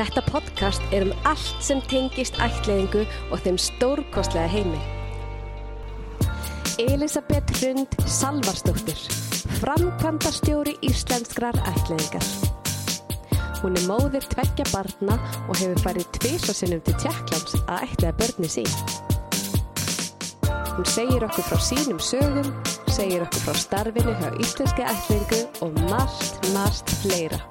Þetta podcast er um allt sem tengist ættleiðingu og þeim stórkostlega heimi. Elisabeth Hrund Salvarsdóttir, framkvæmdastjóri íslenskrar ættleiðingar. Hún er móðir tveggja barna og hefur farið tviðsvarsinnum til Tjekklands að ætlaða börni sín. Hún segir okkur frá sínum sögum, segir okkur frá starfinu hjá íslenski ættleiðingu og margt, margt fleira.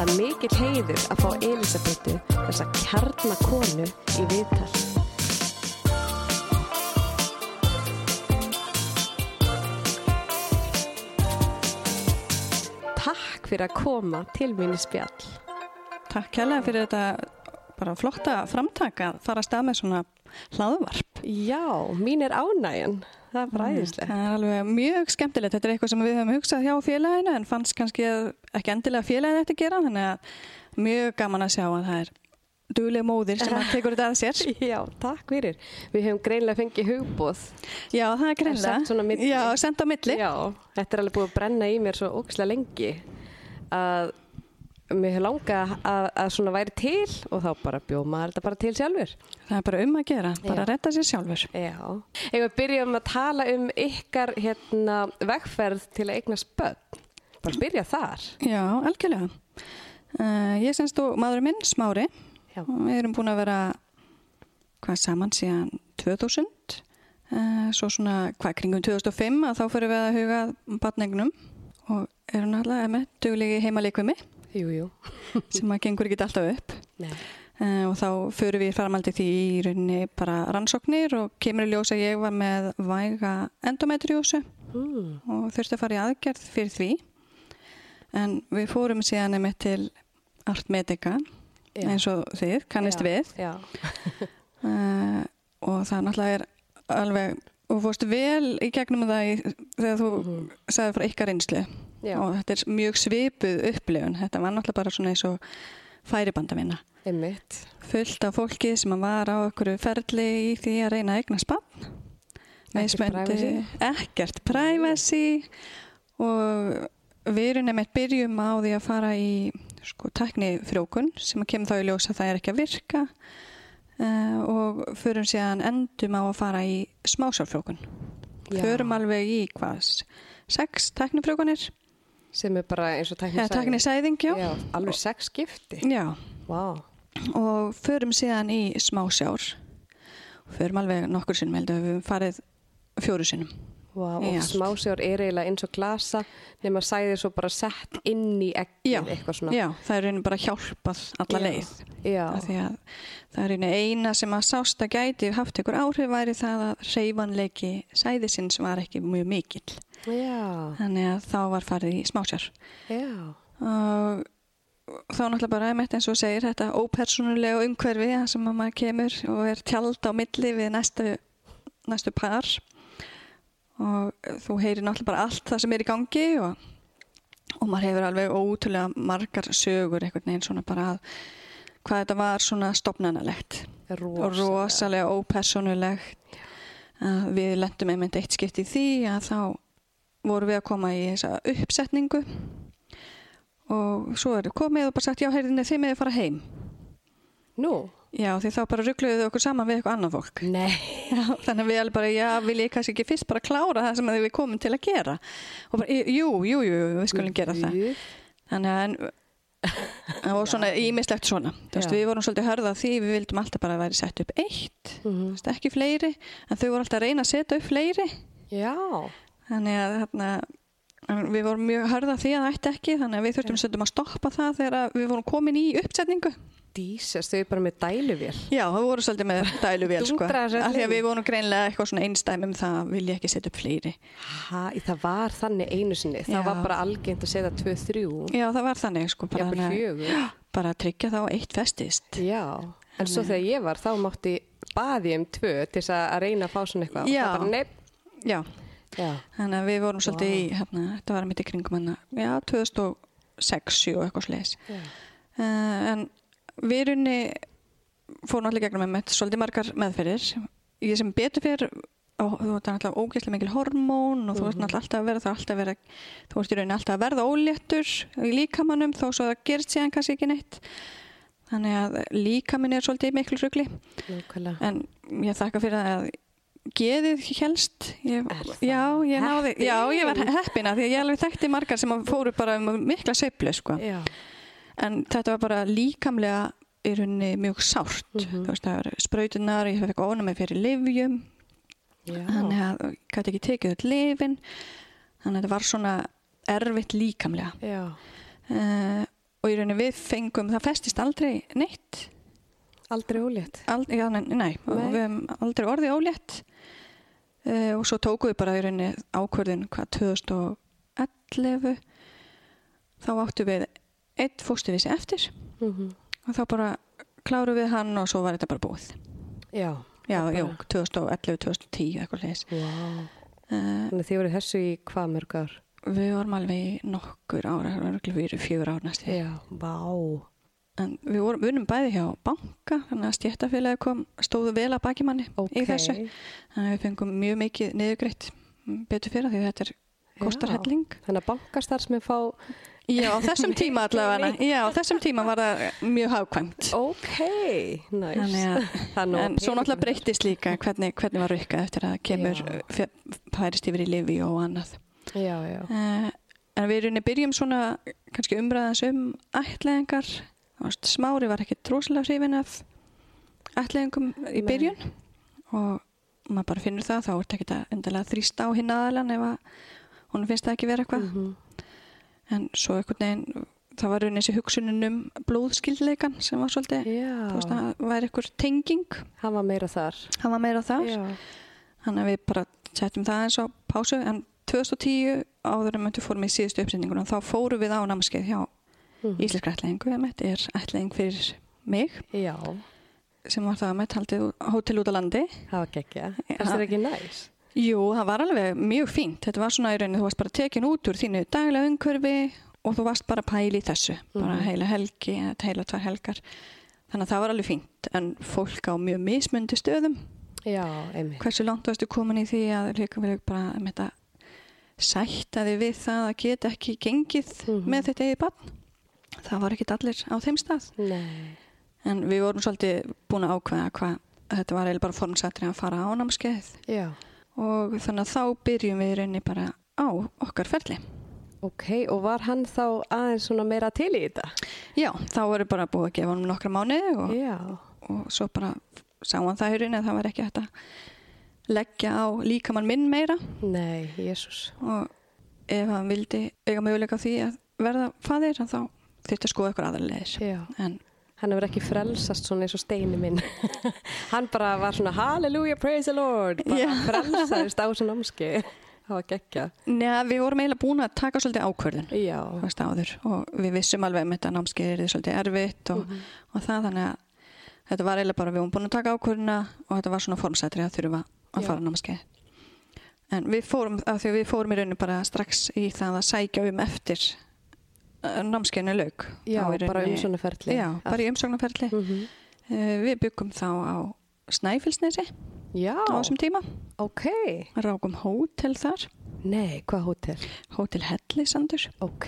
Það er mikill heiður að fá Elisabetu þessa kjarnakonu í viðtal. Takk fyrir að koma til mínu spjall. Takk kærlega fyrir þetta bara flotta framtaka að fara að stað með svona hlaðvarp. Já, mín er ánægjan. Það er bræðislega. Það er alveg mjög skemmtilegt. Þetta er eitthvað sem við höfum hugsað hjá félaginu en fannst kannski ekki endilega félaginu eftir að gera þannig að mjög gaman að sjá að það er dugleg móðir sem að tekur þetta að sér. Já, takk fyrir. Við hefum greinlega fengið hugbóð. Já, það er greinlega. Já, sendt á milli. Já, þetta er alveg búið að brenna í mér svo ógislega lengi að mér hefur langað að, að svona væri til og þá bara bjóð maður þetta bara til sjálfur. Það er bara um að gera, bara að retta sér sjálfur. Já. Ef við byrjum að tala um ykkar hérna vegferð til að eignast börn. Bara byrja þar. Já, algjörlega. Uh, ég semst þú, maðurinn minn, Smári, Já. við erum búin að vera hvað saman síðan 2000 uh, svo svona hvað kringum 2005 að þá fyrir við að huga barnegnum og erum náttúrulega með duglegi heimalikvimi Jú, jú. sem að gengur ekki alltaf upp uh, og þá fyrir við faramaldi því í rauninni bara rannsóknir og kemur í ljós að ég var með væga endometriósu Mm. og þurfti að fara í aðgerð fyrir því en við fórum síðan með til Art Medica Já. eins og þið, kannist Já, við Já. uh, og það náttúrulega er alveg og fórst vel í gegnum það í, þegar þú Mhm. sagði frá ykkar einslu Já. og þetta er mjög svipuð upplifun. Þetta var náttúrulega bara svona eins og færibandavinna fullt af fólki sem var á okkur ferli í því að reyna að eigna spann. Ekkert privacy. ekkert privacy. Og við erum nefnir byrjum á því að fara í sko, tækni frjókun sem kemur þá í ljós að það er ekki að virka. Uh, og förum síðan endum á að fara í smásárfrjókun förum alveg í hvað? Sex tæknifrjókunir Sem er bara eins og tækni eða tækni sæðing, já. Já, alveg sex skipti. Vá. og förum síðan í smásjár og förum alveg nokkur sinnum við höfum farið fjóru sinnum Vá, og smásjár er eiginlega eins og glasa nema sæðir svo bara sett inn í já, ekkið eitthvað svona. já, það er raunin bara hjálpað alla Já. leið Já. Af því að það er raunin eina sem að sást að gæti haft ykkur áhrif væri það að reyfanleiki sæðisins var ekki mjög mikill Já. þannig að þá var farið í smásjár Já. og þá náttúrulega bara einmitt eins og segir þetta ópersónulega umhverfi sem að maður kemur og er tjald á milli við næstu, næstu par og þú heyrir náttúrulega bara allt það sem er í gangi og, og maður hefur alveg ótrúlega margar sögur einhvern veginn svona bara að hvað þetta var svona stopnanalegt og rosalega ópersonulegt við lendum einmitt eitt skipt í því að þá vorum við að koma í þessa uppsetningu. Og svo er komið og bara sagt já, heyrðinni þið með að fara heim. Nú? Já, því þá bara ruggluðu þau okkur saman við eitthvað annað fólk. Nei. já, þannig að við alveg bara, já, vil ég kannski ekki fyrst bara klára það sem við komum til að gera? Og bara, jú, jú, jú, við skulum gera það. Þannig að en, það var svona ímislegt svona. Þú veist, við vorum svolítið hörða því við vildum alltaf bara væri sett upp eitt Mhm. þú veist, ekki fleiri, en þau voru alltaf að reyna að setja upp fleiri. Já. þannig að þarna, en við vorum mjög hörða því að það ætti ekki þannig að við þurftum stundum að stoppa það þegar við vorum komin í uppsetningu Dísast, þau er bara með dæluvél. já, það voru svolítið með dæluvél sko, af því að við vorum greinlega eitthvað svona einstæmi um það að vilja ekki setja upp fleiri Ha, það var þannig einu sinni. Það Já. var bara algengt að setja 2-3. já, það var þannig sko, bara, þannig fjögur. bara að tryggja þá eitt festist Já. En svo þegar ég var, þá mátti baði um tvö til þess að reyna að fá svona eitthvað. Já. Þannig að við vorum svolítið í hérna, þetta var mitt í kringum hana já, 2006 7 og eitthvað sliðis uh, en við runni fórum allir gegnum með með svolítið margar meðferðir. Ég sem betur fyrir og þú ert náttúrulega ógeðslega mikil hormón og þú ert náttúrulega alltaf að er alltaf að vera þú ert í rauninni alltaf að verða óléttur í líkamannum þó svo það gerist síðan kannski ekki neitt. Þannig að líka minn er svolítið miklu rugli. En ég þakka fyrir það að geðið helst ég, já, ég náði, já, ég var heppina því að ég alveg þekkti margar sem fóru bara um mikla seiflu sko. En þetta var bara líkamlega í rauninni mjög sárt. Mhm. þú veist það var sprautunar, ég fekk ofna mig fyrir livjum þannig að ég gæti ekki tekið út lifin þannig að þetta var svona erfitt líkamlega. Uh, og í rauninni við fengum það festist aldrei neitt. Aldrei ólétt. Ald, já, nei, nei, Nei. við hefum aldrei orðið ólétt uh, og svo tókum við bara í rauninni ákvörðin hvað 2011 þá áttu við eitt fóstuvísi eftir. Mm og þá bara kláru við hann og svo var þetta bara búið. Já, já, Og jú, bara- 2011-2010 eitthvað leis vá. uh, Þannig þið voru þessu í hvað mörg ár? við varum alveg nokkur ára það var örugglega fyrir fjögur ár næstu. Já, vá. En við vorum, við unum bæði hjá banka þannig að stjættafélagi kom stóðu vel að baki manni Ok. í þessu þannig að við fengum mjög mikið niðurgreitt betur fyrir því að þetta er kostar Já. helling Þannig að bankastarfsmenn fá... já, á þessum tíma allavega já, á þessum tíma var það mjög hafkvæmt Ok, næs. Þannig að- svo náttúrulega breytist líka hvernig, hvernig var rukkað eftir að kemur færist yfir í lifi og annað Já, já. uh, en við erum byrjum svona kannski umræðans um ætleðingar Veist, Smári var ekki tróslega hrifin af ætleðingum í Nei. byrjun og maður bara finnur það þá er þetta ekki að endilega þrýsta á hinn aðalan ef að hún finnst það ekki vera eitthvað Mhm. en svo einhvern veginn það var raunin þessi hugsunin um blóðskildleikan sem var svolítið að það væri einhver tenging hann var meira þar. hann var meira þar þannig að við bara settum það eins á pásu en 2010 áður en við fórum í síðustu uppsendinguna þá fórum við á námskeið hjá Mhm. Íslenska ætlaðingu þetta er ætlaðing fyrir mig já, sem var það með hótel út á landi það var geggja. Já. Það er ekki næs. Jú, það var alveg mjög fínt þetta var svona í rauninni, þú varst bara tekin út úr þínu daglega umhverfi og þú varst bara að pæla í þessu bara Mhm. heila helgi, heila tvær helgar þannig að það var alveg fínt en fólk á mjög mismundi stöðum Já, hversu langt varstu komin í því að líka við bara um þetta sætta þig við það að geta ekki gengið Mhm. með þetta eigið barn það var ekkit allir á þeim stað Nei. en við vorum svolítið búin að ákveða hvað þetta var eiginlega bara formsættri að fara á námskeið Já, og þannig að þá byrjum við rauninni bara á okkar ferli ok. Og var hann þá aðeins svona meira til í þetta? já, þá voru bara búið að gefa honum nokkra mánuði og, og svo bara sá hann það í rauninni að það var ekki hægt að leggja á líkamann minn meira Nei, Jésús. og ef hann vildi eiga möguleika á því að verða faðir þá þurfti að skoða ykkur en Hann hefur ekki frelsast svona eins og steini minn. hann bara var svona Halleluja, praise the Lord. Bara Já. frelsaðist á þessu námski. Það var geggja. neða, við vorum eiginlega búin að taka svolítið ákvörðun og við vissum alveg um þetta námskeið er svolítið erfitt og, og það þannig að þetta var eiginlega bara við vorum búin að taka ákvörðuna og þetta var svona formsætri að þurfa að Já. fara á námskeið en við fórum, af því við fórum í rauninu bara strax í það að sækja um eftir uh, námskeiðinu lauk. Já, bara umsóknarferli. já, bara í umsóknarferli Mm -hmm. uh, við byggum þá á Snæfellsnesi Já, á þessum tíma. Ok. rákum hótel þar. Nei, hvað hótel? hótel Hellisandur Ok,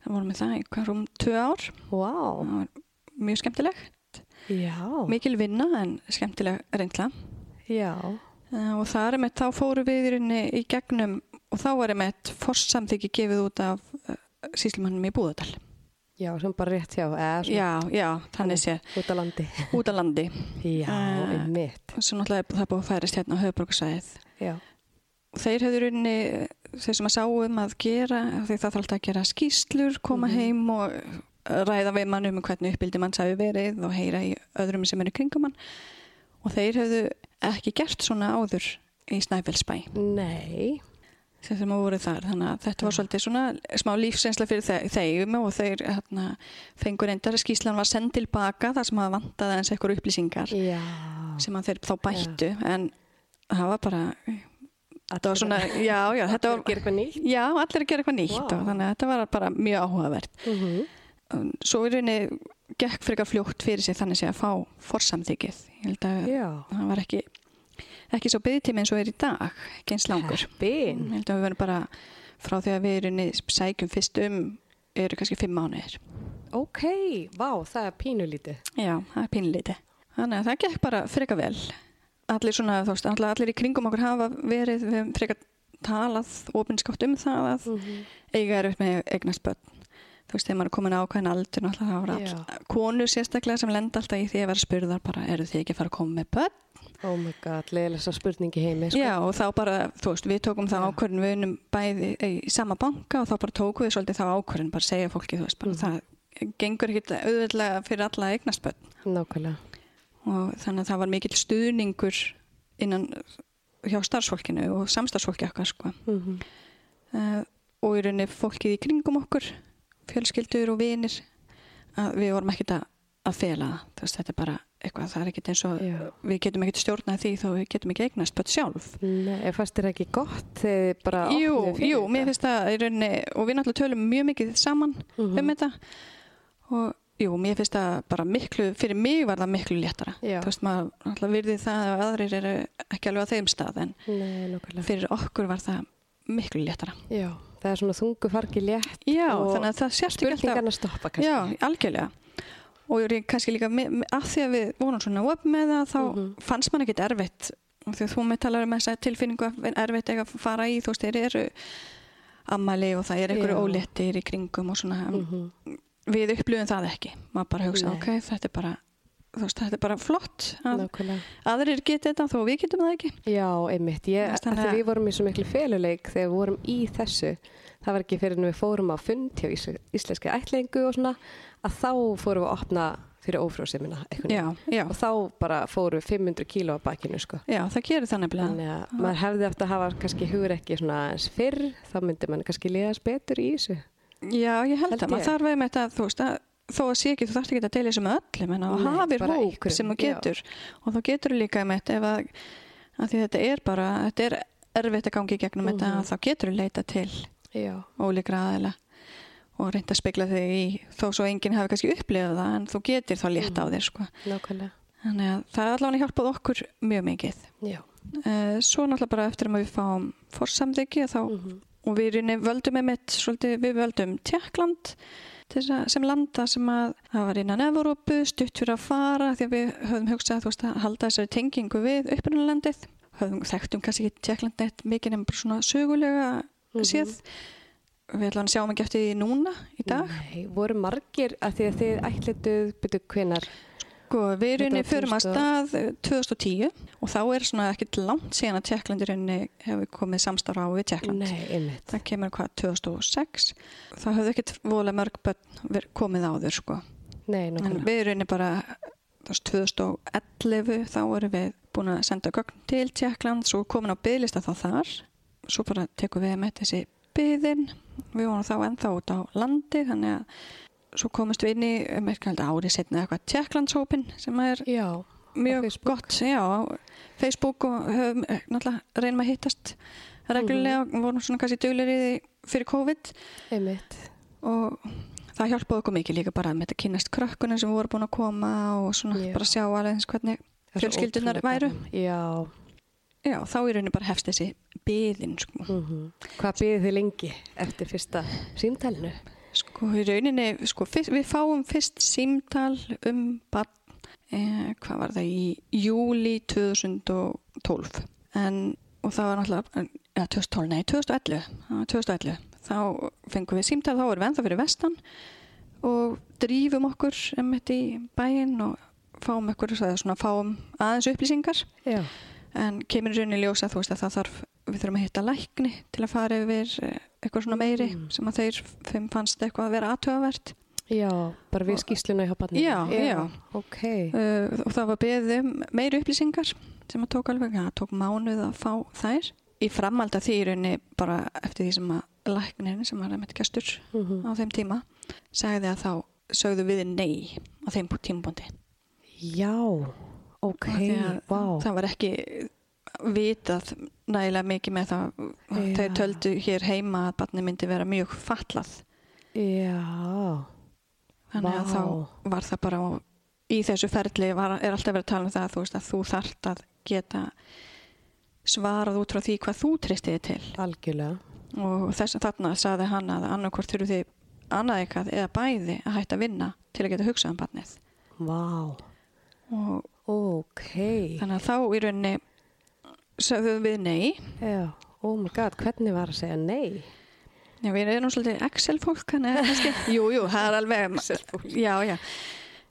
það vorum við það í rúm tvö ár. Vá. það var mjög skemmtileg Já, mikil vinna en skemmtileg reyndla já, uh, og það er með þá fóru við í í gegnum og þá er með forssamþyggi gefið út af síslumannum í Búðardal. Já, sem bara rétt hjá, já, já, þannig sé út á landi. út á landi. Já, Eh, einmitt. sem náttúrulega er það búið að færist hérna á höfuborgarsæðið Já, þeir hefur rauninni þeir sem að sáu um að gera því það þarf alltaf að gera skýslur koma Mhm. heim og ræða við mann um hvernig uppbyldi mann sæfi verið og heyra í öðrum sem eru kringum hann. Og þeir hefðu ekki gert svona áður í Snæfellsbæ. Nei, sem þeim að voru þar. Þannig að þetta var svolítið svona smá lífsreynsla fyrir þe- þeim og þeir hérna, fengur reyndar skýslan var send tilbaka þar sem að vantaði eins eitthvað upplýsingar já. sem að þeir þá bættu. En það var bara þetta var Allir- svona, já, já, þetta allir var eitthvað nýtt. já, allir að gera eitthvað nýtt og þannig að þetta var bara mjög áhugavert. Mm Um, svo í rauninni gekk frekar fljótt fyrir sig þannig að fá forsamþykið. Ég held að Já, það var ekki ekki svo byggtími eins og er í dag ekki eins langur við verðum bara frá því að við rauninni sækjum fyrst um eru kannski fimm mánuðir Ok, vá, það er pínulítið. Já, það er pínlíti. Þannig að það gekk bara freka vel. Allir svona, veist, allir, í kringum okkur hafa verið, við hefum freka talað ofinskátt um það að Mhm. eiga er upp með eignast börn. Þú veist, þegar maður er komin á ákveðin aldur, náttúrulega voru Já. all, konur sérstaklega sem lenda alltaf í því að vera spurðar bara, eru þið ekki að fara að koma með börn? Oh my god, leiðilega spurningi heimi, sko. Já, og þá bara, þú veist, við tókum það ákvörðin, við unum bæði í sama banka og þá bara tókum við svolítið þá ákvörðin, bara segja fólki, þú veist, bara Mhm. það gengur ekki auðvitað fyrir alla börn. Nákvæmlega. og þannig að það var mikill stuðningur innan hjá starfsfólkinu og samstarfsfólki okkar sko. Mm uh, og í rauninni fólkið í kringum okkur fjölskyldur og vinir að við vorum ekkert að, að fela það þetta er bara eitthvað, það er ekkert eins og Já. við getum ekkert stjórnað því þó við getum ekki eignast börn sjálf Nei, fannst þér ekki gott þegar bara Jú, jú, þetta? mér finnst það í rauninni og við náttúrulega tölum mjög mikið saman Mhm. um þetta og jú, mér finnst það bara miklu, fyrir mig var það miklu léttara Já. þú veist, maður náttúrulega virði það að aðrir eru ekki alveg á þeim stað en Nei, fyrir okkur var það miklu léttara Já, það er svona þungu fargi létt Já, og spurningarna stoppa kannski. Já, algjörlega og er kannski líka að því að við vorum svona upp með það þá Mhm. fannst mann ekkit erfitt því að þú með talar um þessa tilfinningu að erfitt eiga að fara í þú veist, þeir eru ammali og það er einhverju Já. óléttir í kringum og svona Mhm. við upplifum það ekki maður bara hugsa, Nei. ok, þetta er bara þú veist, þetta er bara flott að aðrir geti þetta þó við getum það ekki Já, einmitt. Ég, að þannig að- við vorum í svo miklu feluleik þegar við vorum í þessu. Það var ekki fyrir en við fórum á fund hjá ís íslenski ætlingu og svona að þá fórum við að opna fyrir já, Og þá bara fóru 500 kíló á bakinu, sko. já, það gerir það nefnilega Þannig að maður hefði eftir að hafa kannski hugur ekki svona eins fyrr, þá myndi mann kannski liðast betur í þessu. Já, ég held, Held að maður ég. þarf að veist, að þó að sé ekki, þú þarfst ekki að deila þessu með öllum en að bara hóp einhverjum, sem þú já. getur og þá getur líka með ef að, að því þetta er bara, þetta er erfitt að gangi í gegnum Mhm. þetta, þá getur þú leita til Já. ólíkra aðeila og reynda að spegla þig í þó svo enginn hafi kannski upplifað það en þú getur þá létt á þér sko. Þannig að það er allavega hjálpað okkur mjög mikið Já. uh, svo náttúrulega bara eftir að við fáum fórsamþyggi þá Mhm. og við völdum einmitt svolítið, við völdum Tjekkland sem landa sem að það var innan Evrópu, stutt fyrir að fara því að við höfum hugsað veist, að halda þessari tengingu við upprunalandið. Höfum þekktum kannski ekki Tjekkland neitt mikið nefnir bara svona sögulega Mhm. séð. Við ætlum að sjáum ekki eftir því núna í dag. Nei, voru margir að því að þið ætlituð byrju hvenar Sko, við rauninni var förum að 2000 stað eh, 2010 og þá er svona ekkit langt síðan að Tjekkland í rauninni hefur komið samstarf á við Tjekkland Nei, einmitt. það kemur hvað 2006 það höfðu ekkert vola mörg börn komið áður sko Nei, en nákvæmlega. við erum bara þú veist, 2011 þá erum við búin að senda gögn til Tjekkland svo komin á bygglista þá þar svo bara tekum við með þessi byðin við vorum þá ennþá út á landi þannig að svo komist við inn í um árið setna eitthvað Tjekklandshópin sem er Já, mjög gott já, á Facebook og höfum eh, náttúrulega reynum að hittast reglulega og vorum svona kannski duglerið fyrir COVID einmitt. og það hjálpaði okkur mikið líka bara með þetta kynast krökkunum sem voru búin að koma og svona Já. bara sjá alveg eins hvernig er fjölskyldunar væru. Já. já, þá í rauninu bara hefst þessi byðin sko. Mm Hvað býðið þið lengi eftir fyrsta símtælinu? Sko í rauninni sko, fyrst, við fáum fyrst símtal um barn eh, hvað var það í júli 2012 en og það var náttúrulega ja, 2012, nei 2011, það var 2011 þá fengum við símtal, þá erum við ennþá fyrir vestan og drífum okkur einmitt í bæinn og fáum okkur, svona fáum aðeins upplýsingar. Já. En kemur í rauninni ljósa þú veist að það þarf við þurfum að hitta lækni til að fara yfir eh, eitthvað svona meiri Mm. sem að þeir fannst eitthvað að vera aðtöfavert Já, bara við skýsluna hjá barninu. Já, já. Ok. uh, og það var beðið um meiri upplýsingar sem að tók alveg, það tók mánuð að fá þær í framhald af því í rauninni bara eftir því sem að læknirinn sem var einmitt gestur Mm á þeim tíma sagði að þá sögðu við nei á þeim tímbóndi Já, ok, vá. það var ekki vitað nægilega mikið með það Já. þeir töldu hér heima að barni myndi vera mjög fallað Já, þannig að Vá. þá var það bara í þessu ferli var, er alltaf verið að tala um það að þú, veist, að þú þart að geta svarað út frá því hvað þú tristiði til algjörlega. og þess að þarna saði hann að annarkvort þurfu þið annað eitthvað eða bæði að hætta að vinna til að geta hugsað um barnið Vá, og ok. þannig að þá í rauninni sögðum við nei. Já, oh my god, hvernig var að segja nei? Já, við erum svolítið Excel-fólk, þannig að kannski, jú, jú, það er alveg, já, já,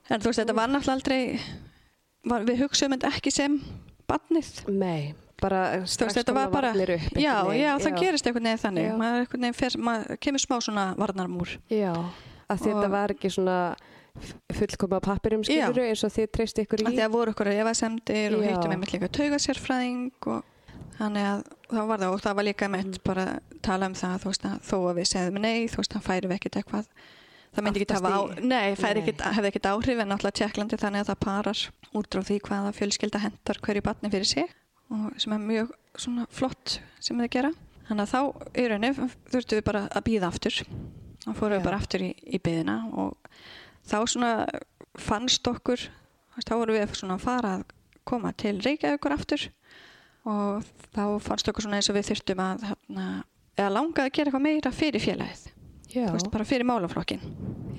en þú veist, þetta var náttúrulega aldrei, var, við hugsaum þetta ekki sem barnið, Nei, bara veist, strax var koma bara, varnir upp. já, einhvern já, það gerist einhvern veginn þannig, maður, einhvern veginn fer, maður kemur smá svona varnarmúr, Já, að þetta var ekki svona fullkoma pappirum skiluru eins og þið treyst ykkur í. því að voru ykkur efasemdir og Já. hittum einmitt líka taugasérfræðing og þannig að það var það og það var líka einmitt Mm. bara að tala um það, þú veist, að þó að við segðum nei, þú veist, það færi við ekkert eitthvað, það myndi ekki hafa á, nei, færi ekkert, hefði ekkert áhrif en náttúrulega Tjekklandi þannig að það parar út frá því hvaða fjölskylda hendar hverju batni fyrir sig og sem er mjög svona flott sem þið gera. Þannig að þá í rauninni þurftum við bara að býða aftur og fórum við bara aftur í, í byðina og þá svona fannst okkur, þá vorum við svona að fara að koma til Reykjavíkur aftur og þá fannst okkur svona eins og við þurftum að hérna, eða langaði að gera eitthvað meira fyrir félagið, veist, bara fyrir málaflokkin.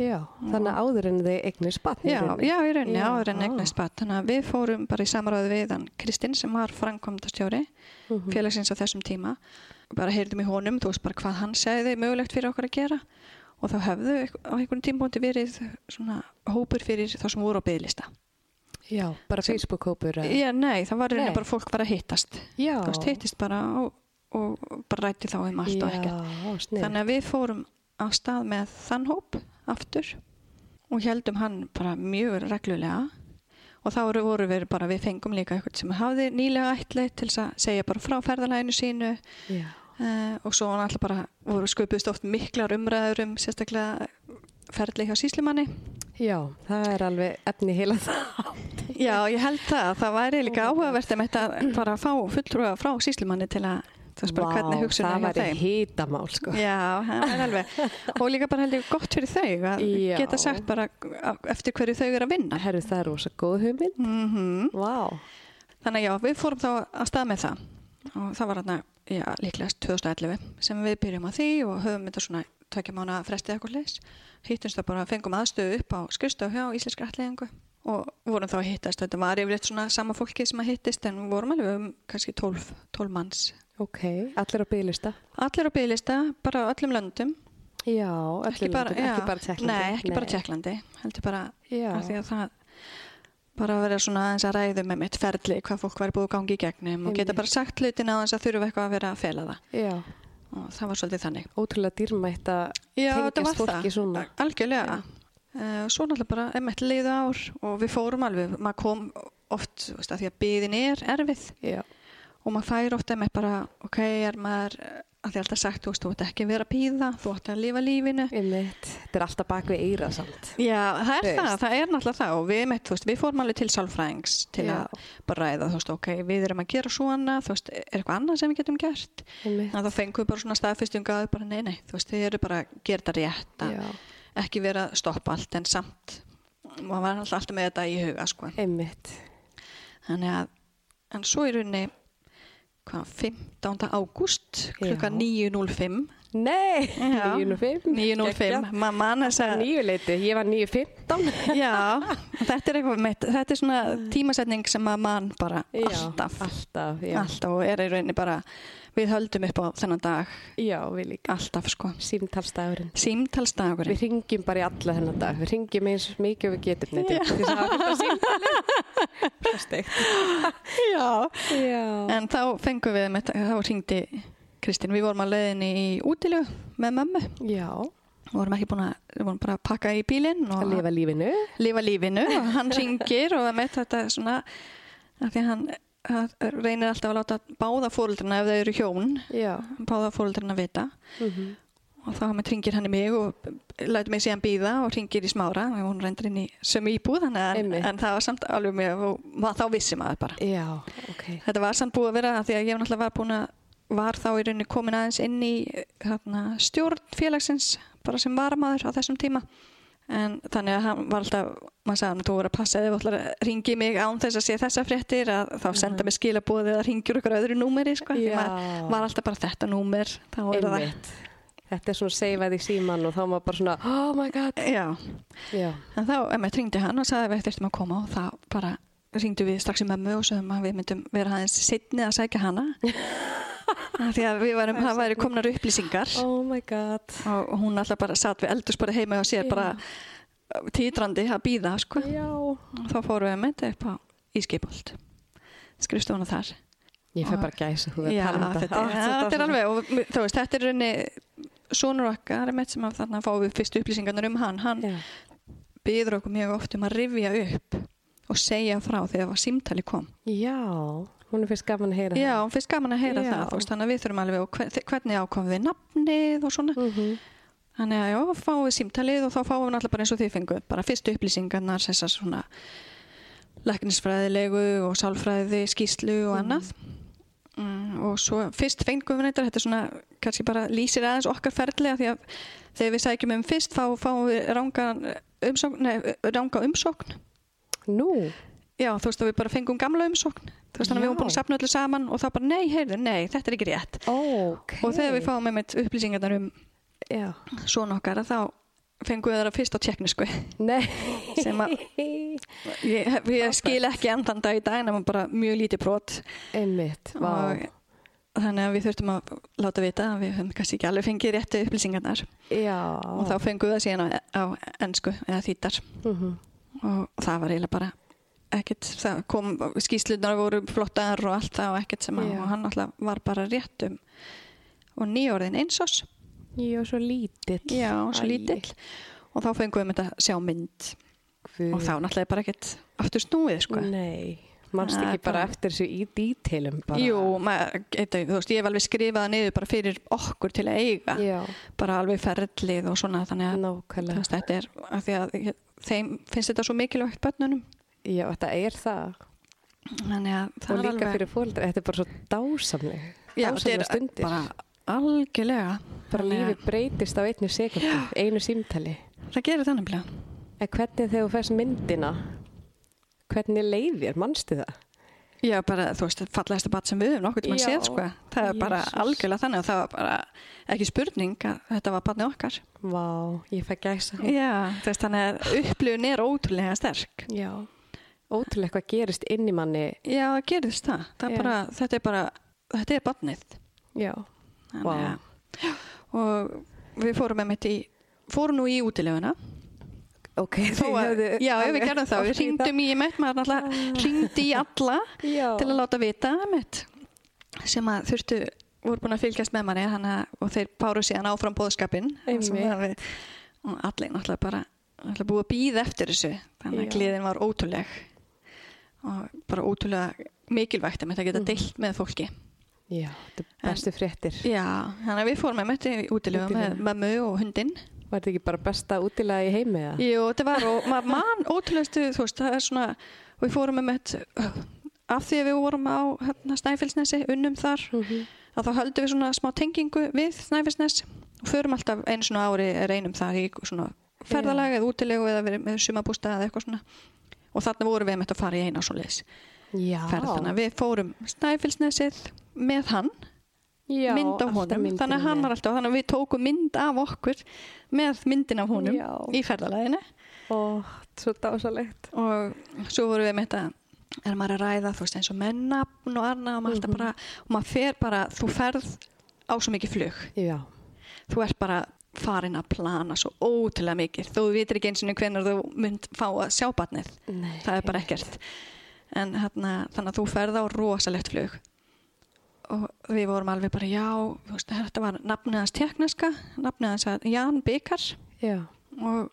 já, þannig að áður en þið eignist batn. Já, já, í rauninni Já. áður en eignast bat. Þannig að við fórum bara í samráði við Kristinn sem var framkvæmdastjóri Mhm. félagsins á þessum tíma. Bara heyrðum í honum, þú veist bara hvað hann segði mögulegt fyrir okkur að gera og þá hefðu á einhvern tímpúndi verið svona hópur fyrir þá sem voru á bygglista. Já, bara Facebook-hópur. eða? Já, nei, það var Nei. bara fólk var að hittast. Já. Veist, hittist bara og, og bara rætti þá um allt og ekkert. Já. Þannig að við fórum á stað með þann hóp aftur og heldum hann bara mjög reglulega og þá voru- við bara, við fengum líka eitthvað sem hafði nýlega ætli til að segja bara frá ferðalæginu sínu Já, uh, og svo var alltaf bara, voru sköpust oft miklar umræður um sérstaklega ferðli hjá síslimanni. já, það er alveg efni heila það. Já, ég held það, það væri líka áhugavert um þetta bara að fá fulltrúa frá síslimanni til að, veist bara hvernig hugsun það er hjá væri þeim. hitamál, sko. Já, það er alveg og líka bara held ég gott fyrir þau að Já. geta sagt bara eftir hverju þau eru að vinna Herru, það er rosa góð hugmynd. mm Vá. Þannig að já, við fórum þá að stað með það og það var hérna, já, líklegast 2011 sem við byrjum að því og höfum þetta svona tvekja mánu frestið eitthvað leis hittumst það bara, fengum aðstöðu upp á skrifstofu hjá Íslenska ætliðingu og vorum þá að hittast, þetta var yfirleitt svona sama fólki sem að hittist en vorum alveg um kannski 12, 12 manns. Ok, allir á bygglista. allir á bygglista, bara öllum löndum. Já, bara, löndum, ekki bara Tjekklandi. Nei, ekki bara Tjekklandi heldur bara af því að það bara að vera svona aðeins að ræðu með mitt ferli hvað fólk væri búið að gangi í gegnum og geta Einmitt. bara sagt hlutina þess að þurfa eitthvað að vera að fela það. Já, og það var svolítið þannig. Ótrúlega dýrmætt að tengjast fólki svona. algjörlega. Uh, Svo náttúrulega bara einmitt liðu ár og við fórum alveg, maður kom oft veist, að því að byðin er erfið. Já, og maður fær ofta með bara ok, er maður að því alltaf sagt, þú veist, þú ert ekki að vera að píða þú ert að lifa lífinu einmitt. Þetta er alltaf bak við eira samt. Já, það er Þú það, veist. það er náttúrulega það og við, þú veist, við fórum alveg til sálfræðings til Já. að bara ræða, þú veist, ok, við erum að gera svona, þú veist, er eitthvað annað sem við getum gert? Einmitt. Þannig að þá fengum við bara svona staðfestinga að bara nei, nei, þú veist, þið eru bara að gera þetta rétt, að ekki vera að stoppa allt en samt, maður var alltaf með þetta í huga, sko. einmitt. Þannig að, en svo í rauninni, 15. ágúst, klukka Já. 9.05, Nei, Já. 905. 9.05, maður mann þess að Nýju leiti, ég var 915. Já, þetta er eitthvað mitt, þetta er svona tímasetning sem að mann bara Já, alltaf, Alltaf, já. alltaf og er í rauninni bara, við höldum upp á þennan dag, Já, við líka. alltaf sko. Símtalstagurinn. Símtalsdagurinn. Við ringjum bara í alla þennan dag. Við ringjum eins mikið og við getum þetta. Þess að hafa þetta símtalið. Svo steikt. Já. Já. En þá fengum við, þá ringdi Kristín, við vorum að leiðinni í útilegu með mömmu. Já. Við vorum ekki búin að, við vorum bara að pakka í bílinn Að lifa lífinu. lifa lífinu og hann ringir og með þetta svona, að því hann að reynir alltaf að láta báða fóröldrina ef þau eru hjón Já. báða fóröldrina vita Mm og þá með ringir hann í mig og lætur mig síðan býða og ringir í smára og hún reyndir inn í sömu íbúð en, en það var samt alveg mjög og þá vissi maður bara Já, ok. þetta var samt búið að vera því að ég náttúrulega var búin að var þá í rauninni komin aðeins inn í þarna, stjórn félagsins bara sem varamaður á þessum tíma. En þannig að hann var alltaf maður sagði hann, þú voru að passa ef þú ætlar að ringi mig án þess að sé þessa fréttir að þá senda mig skilabóðið að ringjur ykkur öðru númeri sko, því maður var alltaf bara þetta númer þá er það. Þetta er svona seifaði síman og þá maður bara svona, oh my god. Já, Já, en þá emmitt ringdi hann og sagði að við þurftum að koma og þá bara ringdu við strax í mömmu og sögum að við myndum vera aðeins setni að sækja hana. Af því að við varum, það væri komnar upplýsingar oh my god. og hún alltaf bara satt við eldurspori heima og sér Já. bara títrandi að býða sko. Já. og þá fórum við með þetta upp á Ískipolt skrifstofuna þar Ég fæ Og- bara gæsa þú að um þetta, er alveg og þú veist, þetta er raunni sonur okkar sem að þarna fáum við fyrstu upplýsingarnar um hann hann Já. byður okkur mjög oft um að rifja upp og segja frá þegar var símtali kom Já, hún fyrst gaman að heyra Já, hún finnst gaman að heyra Já. það veist, þannig að við þurfum alveg og hver- hvernig ákomum við nafnið og svona. Það. Mm Þannig að já, fáum við símtalið og þá fáum við náttúrulega bara eins og þið fengu bara fyrstu upplýsingarnar, þessar svona læknisfræðilegu og sálfræði, skýslu og annað. Mm, og svo fyrst fengum við neitt þetta er svona, kannski bara lýsir aðeins okkar ferðlega því að þegar við sækjum um fyrst þá fáum við ranga umsókn, nei, ranga umsókn. Nú, já, þú veist að við bara fengum gamla umsókn þú veist þannig að við höfum búin að sapna öllu saman og þá bara nei, heyrðu, nei, þetta er ekki rétt ok. og þegar við fáum með upplýsingarnar um Já. svona okkar þá fengum við það fyrst á tjekknisku Nei. sem að ég, ég skil ekki endan dag í dag nema bara mjög lítið brot Einmitt, vá. og þannig að við þurftum að láta vita að við höfum kannski ekki alveg fengið réttu upplýsingarnar Já. og þá fengum við það síðan á, á ennsku eða þýttar Mhm. og það var eiginlega bara ekkert, það kom, skýslunar voru flottar og allt það og ekkert sem að hann alltaf var bara rétt um. Og nýjórðin einsós Já, svo lítill. já, svo lítill. Og þá fengum við þetta sjá mynd. Guð. og þá náttúrulega bara ekkert aftur snúið sko. Nei, mannst ekki bara eftir þessu í dítilum bara. Jú, maður, eitthvað, þú veist, ég hef alveg skrifað niður bara fyrir okkur til að eiga. Já, bara alveg ferlið og svona þannig að veist, þetta er að þeim finnst þetta svo mikilvægt börnunum Já, þetta er það. þannig að það Og er líka alveg fyrir fóreldra, þetta er bara svo dásamleg. já, þetta dásamlega er stundir. bara algjörlega Bara að lífið breytist á einnu sekundu, einu símtali. það gerir þannig blá En hvernig þegar þú fæst myndina, hvernig leið þér, mannstu það? já, bara, þú veist, fallegasta bat sem við höfum nokkuð til að Já, séð, sko það er bara Jesús. algjörlega þannig og það var bara ekki spurning að þetta var batnið okkar Vá, ég fæ gæsa. já, veist, þannig að upplifun er ótrúlega sterk Já. Ótrúlega hvað gerist inn í manni. Já, það gerist það. það er bara, þetta er bara, þetta er barnið. Já. Þannig Vá. að- Og við fórum með mitt í, fórum nú í útileguna. Ok, Þó að, já, við gerðum það. Við ringdum í mitt, maður náttúrulega ringdi í alla Já. til að láta vita mitt. Sem að þurftu, voru búin að fylgjast með manni hana, og þeir páru síðan áfram bóðskapin. Allir náttúrulega bara, búið að býða eftir þessu. Þannig að gleðin var ótrúleg. Og bara ótrúlega mikilvægt að þetta geta Mhm. deilt með fólki. Já, þetta er bestu fréttir. Já, þannig að við fórum með mitt í útilegu með mömmu og hundinn. Var þetta ekki bara besta útilega í heimi? Jú, þetta var og maður mann ótrúlegustu, þú veist, það er svona, við fórum með mitt, af því að við vorum á hérna, Snæfellsnesi, unnum þar, Mhm. að þá höldum við svona smá tengingu við Snæfellsnes og förum alltaf einu svona ári reynum það í svona ferðalag eða útilegu eða með sumabústa eða eitthvað svona. Og þarna vorum við með að fara í eina svo leis Já. ferð. Þannig að við fórum Snæfellsnesið með hann Já, mynd af alltaf honum þannig að hann var alltaf, þannig að við tókum mynd af okkur með myndin af honum Já. í ferðalæðinu Ó, svo dásalegt. og svo vorum við með þetta er maður að ræða, þú veist eins og með nafn og annað og maður, Mhm. mm bara, og maður fer bara þú ferð á svo mikið flug Já. þú ert bara farin að plana svo ótrúlega mikið. Þú vitir ekki eins og hvernig þú mynd fá að sjá batnið Nei. það er bara ekkert. En hérna, þannig að þú ferð á rosalegt flug. Og við vorum alveg bara já veist, þetta var nafnið hans tekniska nafnið hans að Jan Bikar. Já. og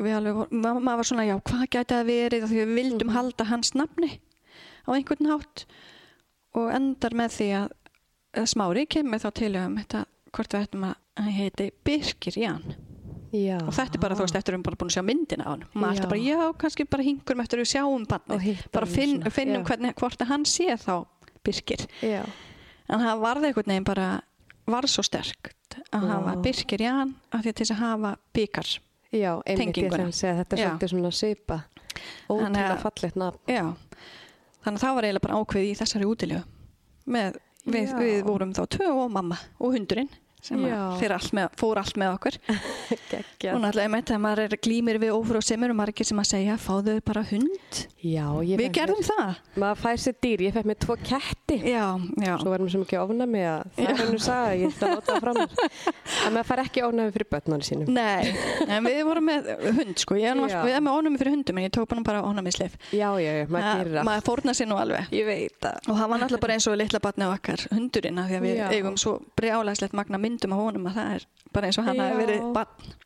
við alveg vorum, ma maður var svona já hvað gæti það verið? Af því við vildum Mhm. halda hans nafni á einhvern hátt. Og endar með því að, að smári kemur þá til um þetta hvort við ættum að hann heiti Birkir Jan Já. og þetta er bara þú veist eftir að við erum bara búin að sjá myndina á hann maður alltaf bara já kannski bara hingurum eftir að við sjáum hittum bara finn, finnum já. hvernig, hvort að hann sé þá Birkir Já. en það varði einhvern veginn bara varð svo sterkt að hafa Birkir Jan af því að til þess að hafa Bikar Já, einmitt ég ætla að segja þetta er svolítið svona. Þannig Ótrúlega fallegt nafn. Já, þannig að það var eiginlega bara ákveð í þessari útilegu. Með, við, við vorum þá tvö og mamma og hundurinn. Sem að fyrir allt með, fór allt með okkur. Og náttúrulega einmitt þegar maður er glýmir við ófróðsemur og margir sem að segja fáðu bara hund. Já, ég við gerðum mér, það. Maður fær sér dýr, ég fekk mér tvo ketti. já, já, Svo varum við svo mikið ofnami að það er hennu saga, ég ætla að láta það frá mér. En maður fær ekki ofnami fyrir börnunum sínum. nei. En við vorum með hund sko, ég er við erum með fyrir hundum en ég tók bara ónumislif Já, já, já, maður gerir maður fórna sér nú alveg. Ég og það var náttúrulega bara eins og að myndum af honum að það er bara eins og hann hafi verið batn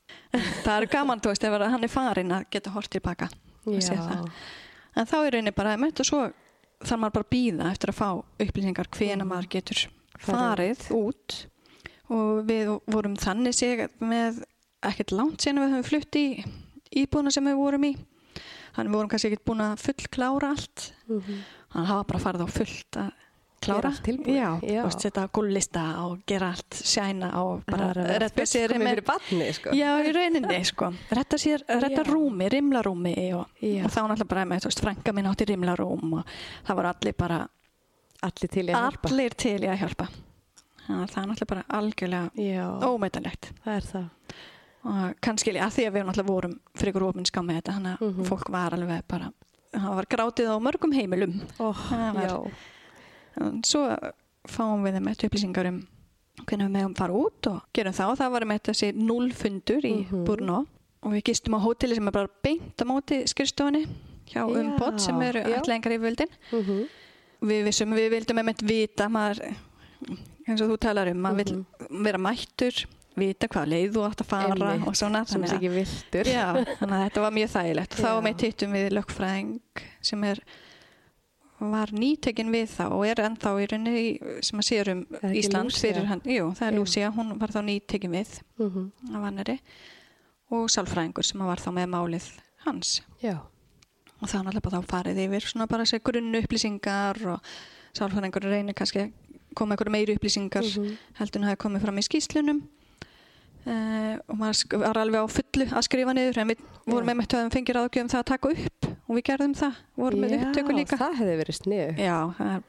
það er gaman, þú veist, ef að hann er farin að geta hort tilbaka og sé það. en þá er rauninni bara og svo þarf maður bara að býða eftir að fá upplýsingar hvena maður getur farið út. og við vorum þannig sig með ekkert langt síðan við höfum flutt í íbúðuna sem við vorum í. Þannig við vorum kannski ekkert búin að full klára allt. Mhm. þannig að hafa bara farið á fullt að klára Gera allt tilbúið. já, Já. og setja gólista og gera allt sjæna og bara redda sér með fyrir barni, sko. Já, í rauninni, sko. Retta sér, retta rúmi, rimlarúmi og, og þá náttúrulega bara með, þú veist, frænka minn átti rimlarúm og það var allir bara, Allir til í að hjálpa. allir til í að hjálpa. Það er náttúrulega bara algjörlega ómeitanlegt. það er það. Og kannski að því að við náttúrulega vorum fyrir ofinská með þetta, þannig að Mhm. fólk var alveg bara, það var grátið á mörgum heimilum. Ó, Það var- já. En Svo fáum við þeim eitt upplýsingar um hvernig við meðum fara út og gerum og það var með þessi nullfundur í Mhm. Brno og við gistum á hóteli sem er bara beint á móti skrifstofunni hjá Já, Umpod sem eru já. ætlengar í völdin. Mhm. Við vissum, við vildum með vita, maður, eins og þú talar um, maður Mhm. vill vera mættur, vita hvað leið þú átt að fara Einmitt. og svona. Sem þannig að- ekki viltur. Já, þannig að þetta var mjög þægilegt. Þá Já. með hittum við lögfræðing sem er var nýtekin við þá og er ennþá í rauninni sem að sér um Ísland Lúcia? fyrir hann. Jú, það er. Lúcia, hún var þá nýtekin við Mhm. af vannari og sálfræðingur sem var þá með málið hans. Já. Og það er náttúrulega bara þá farið yfir svona bara þessi grunnu upplýsingar og sálfræðingur reynir kannski að koma einhverju meiri upplýsingar Mhm. heldur en hafi komið fram í skýslunum uh, og maður var alveg á fullu að skrifa niður en við vorum með höfum fengið ráðgjöfum það að taka upp og við gerðum það, vorum með upptöku líka það hefði verið snið. Já, það er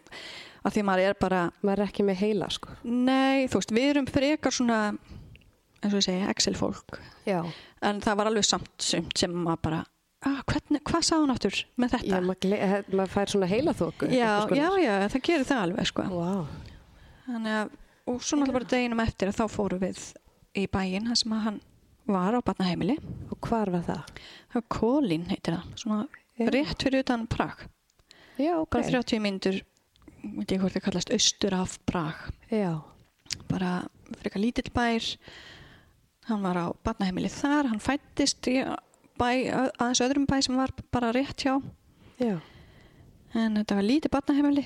að því að maður er bara Maður er ekki með heila, sko. nei, þú veist, við erum frekar svona eins og ég segi, Excel fólk Já. en það var alveg samt sumt sem maður bara ah, hvernig, hvað sá hún aftur með Já, þetta? maður, gle- eh, maður fær svona heila þóku. já, já, já, það gerir það alveg sko. Vá. Þannig að, og svo náttúrulega bara deginum eftir að þá fórum við í bæinn þar sem að hann var á barnaheimili Og hvar var það? það var Kólín heitir það svona Já. rétt fyrir utan Prag Já, ok. bara 30 myndur veit ég hvort það kallast austur af Prag Já. bara frekar lítill bær hann var á barnaheimili þar hann fættist í bæ, aðeins öðrum bæ sem var bara rétt hjá Já. en þetta var lítið barnaheimili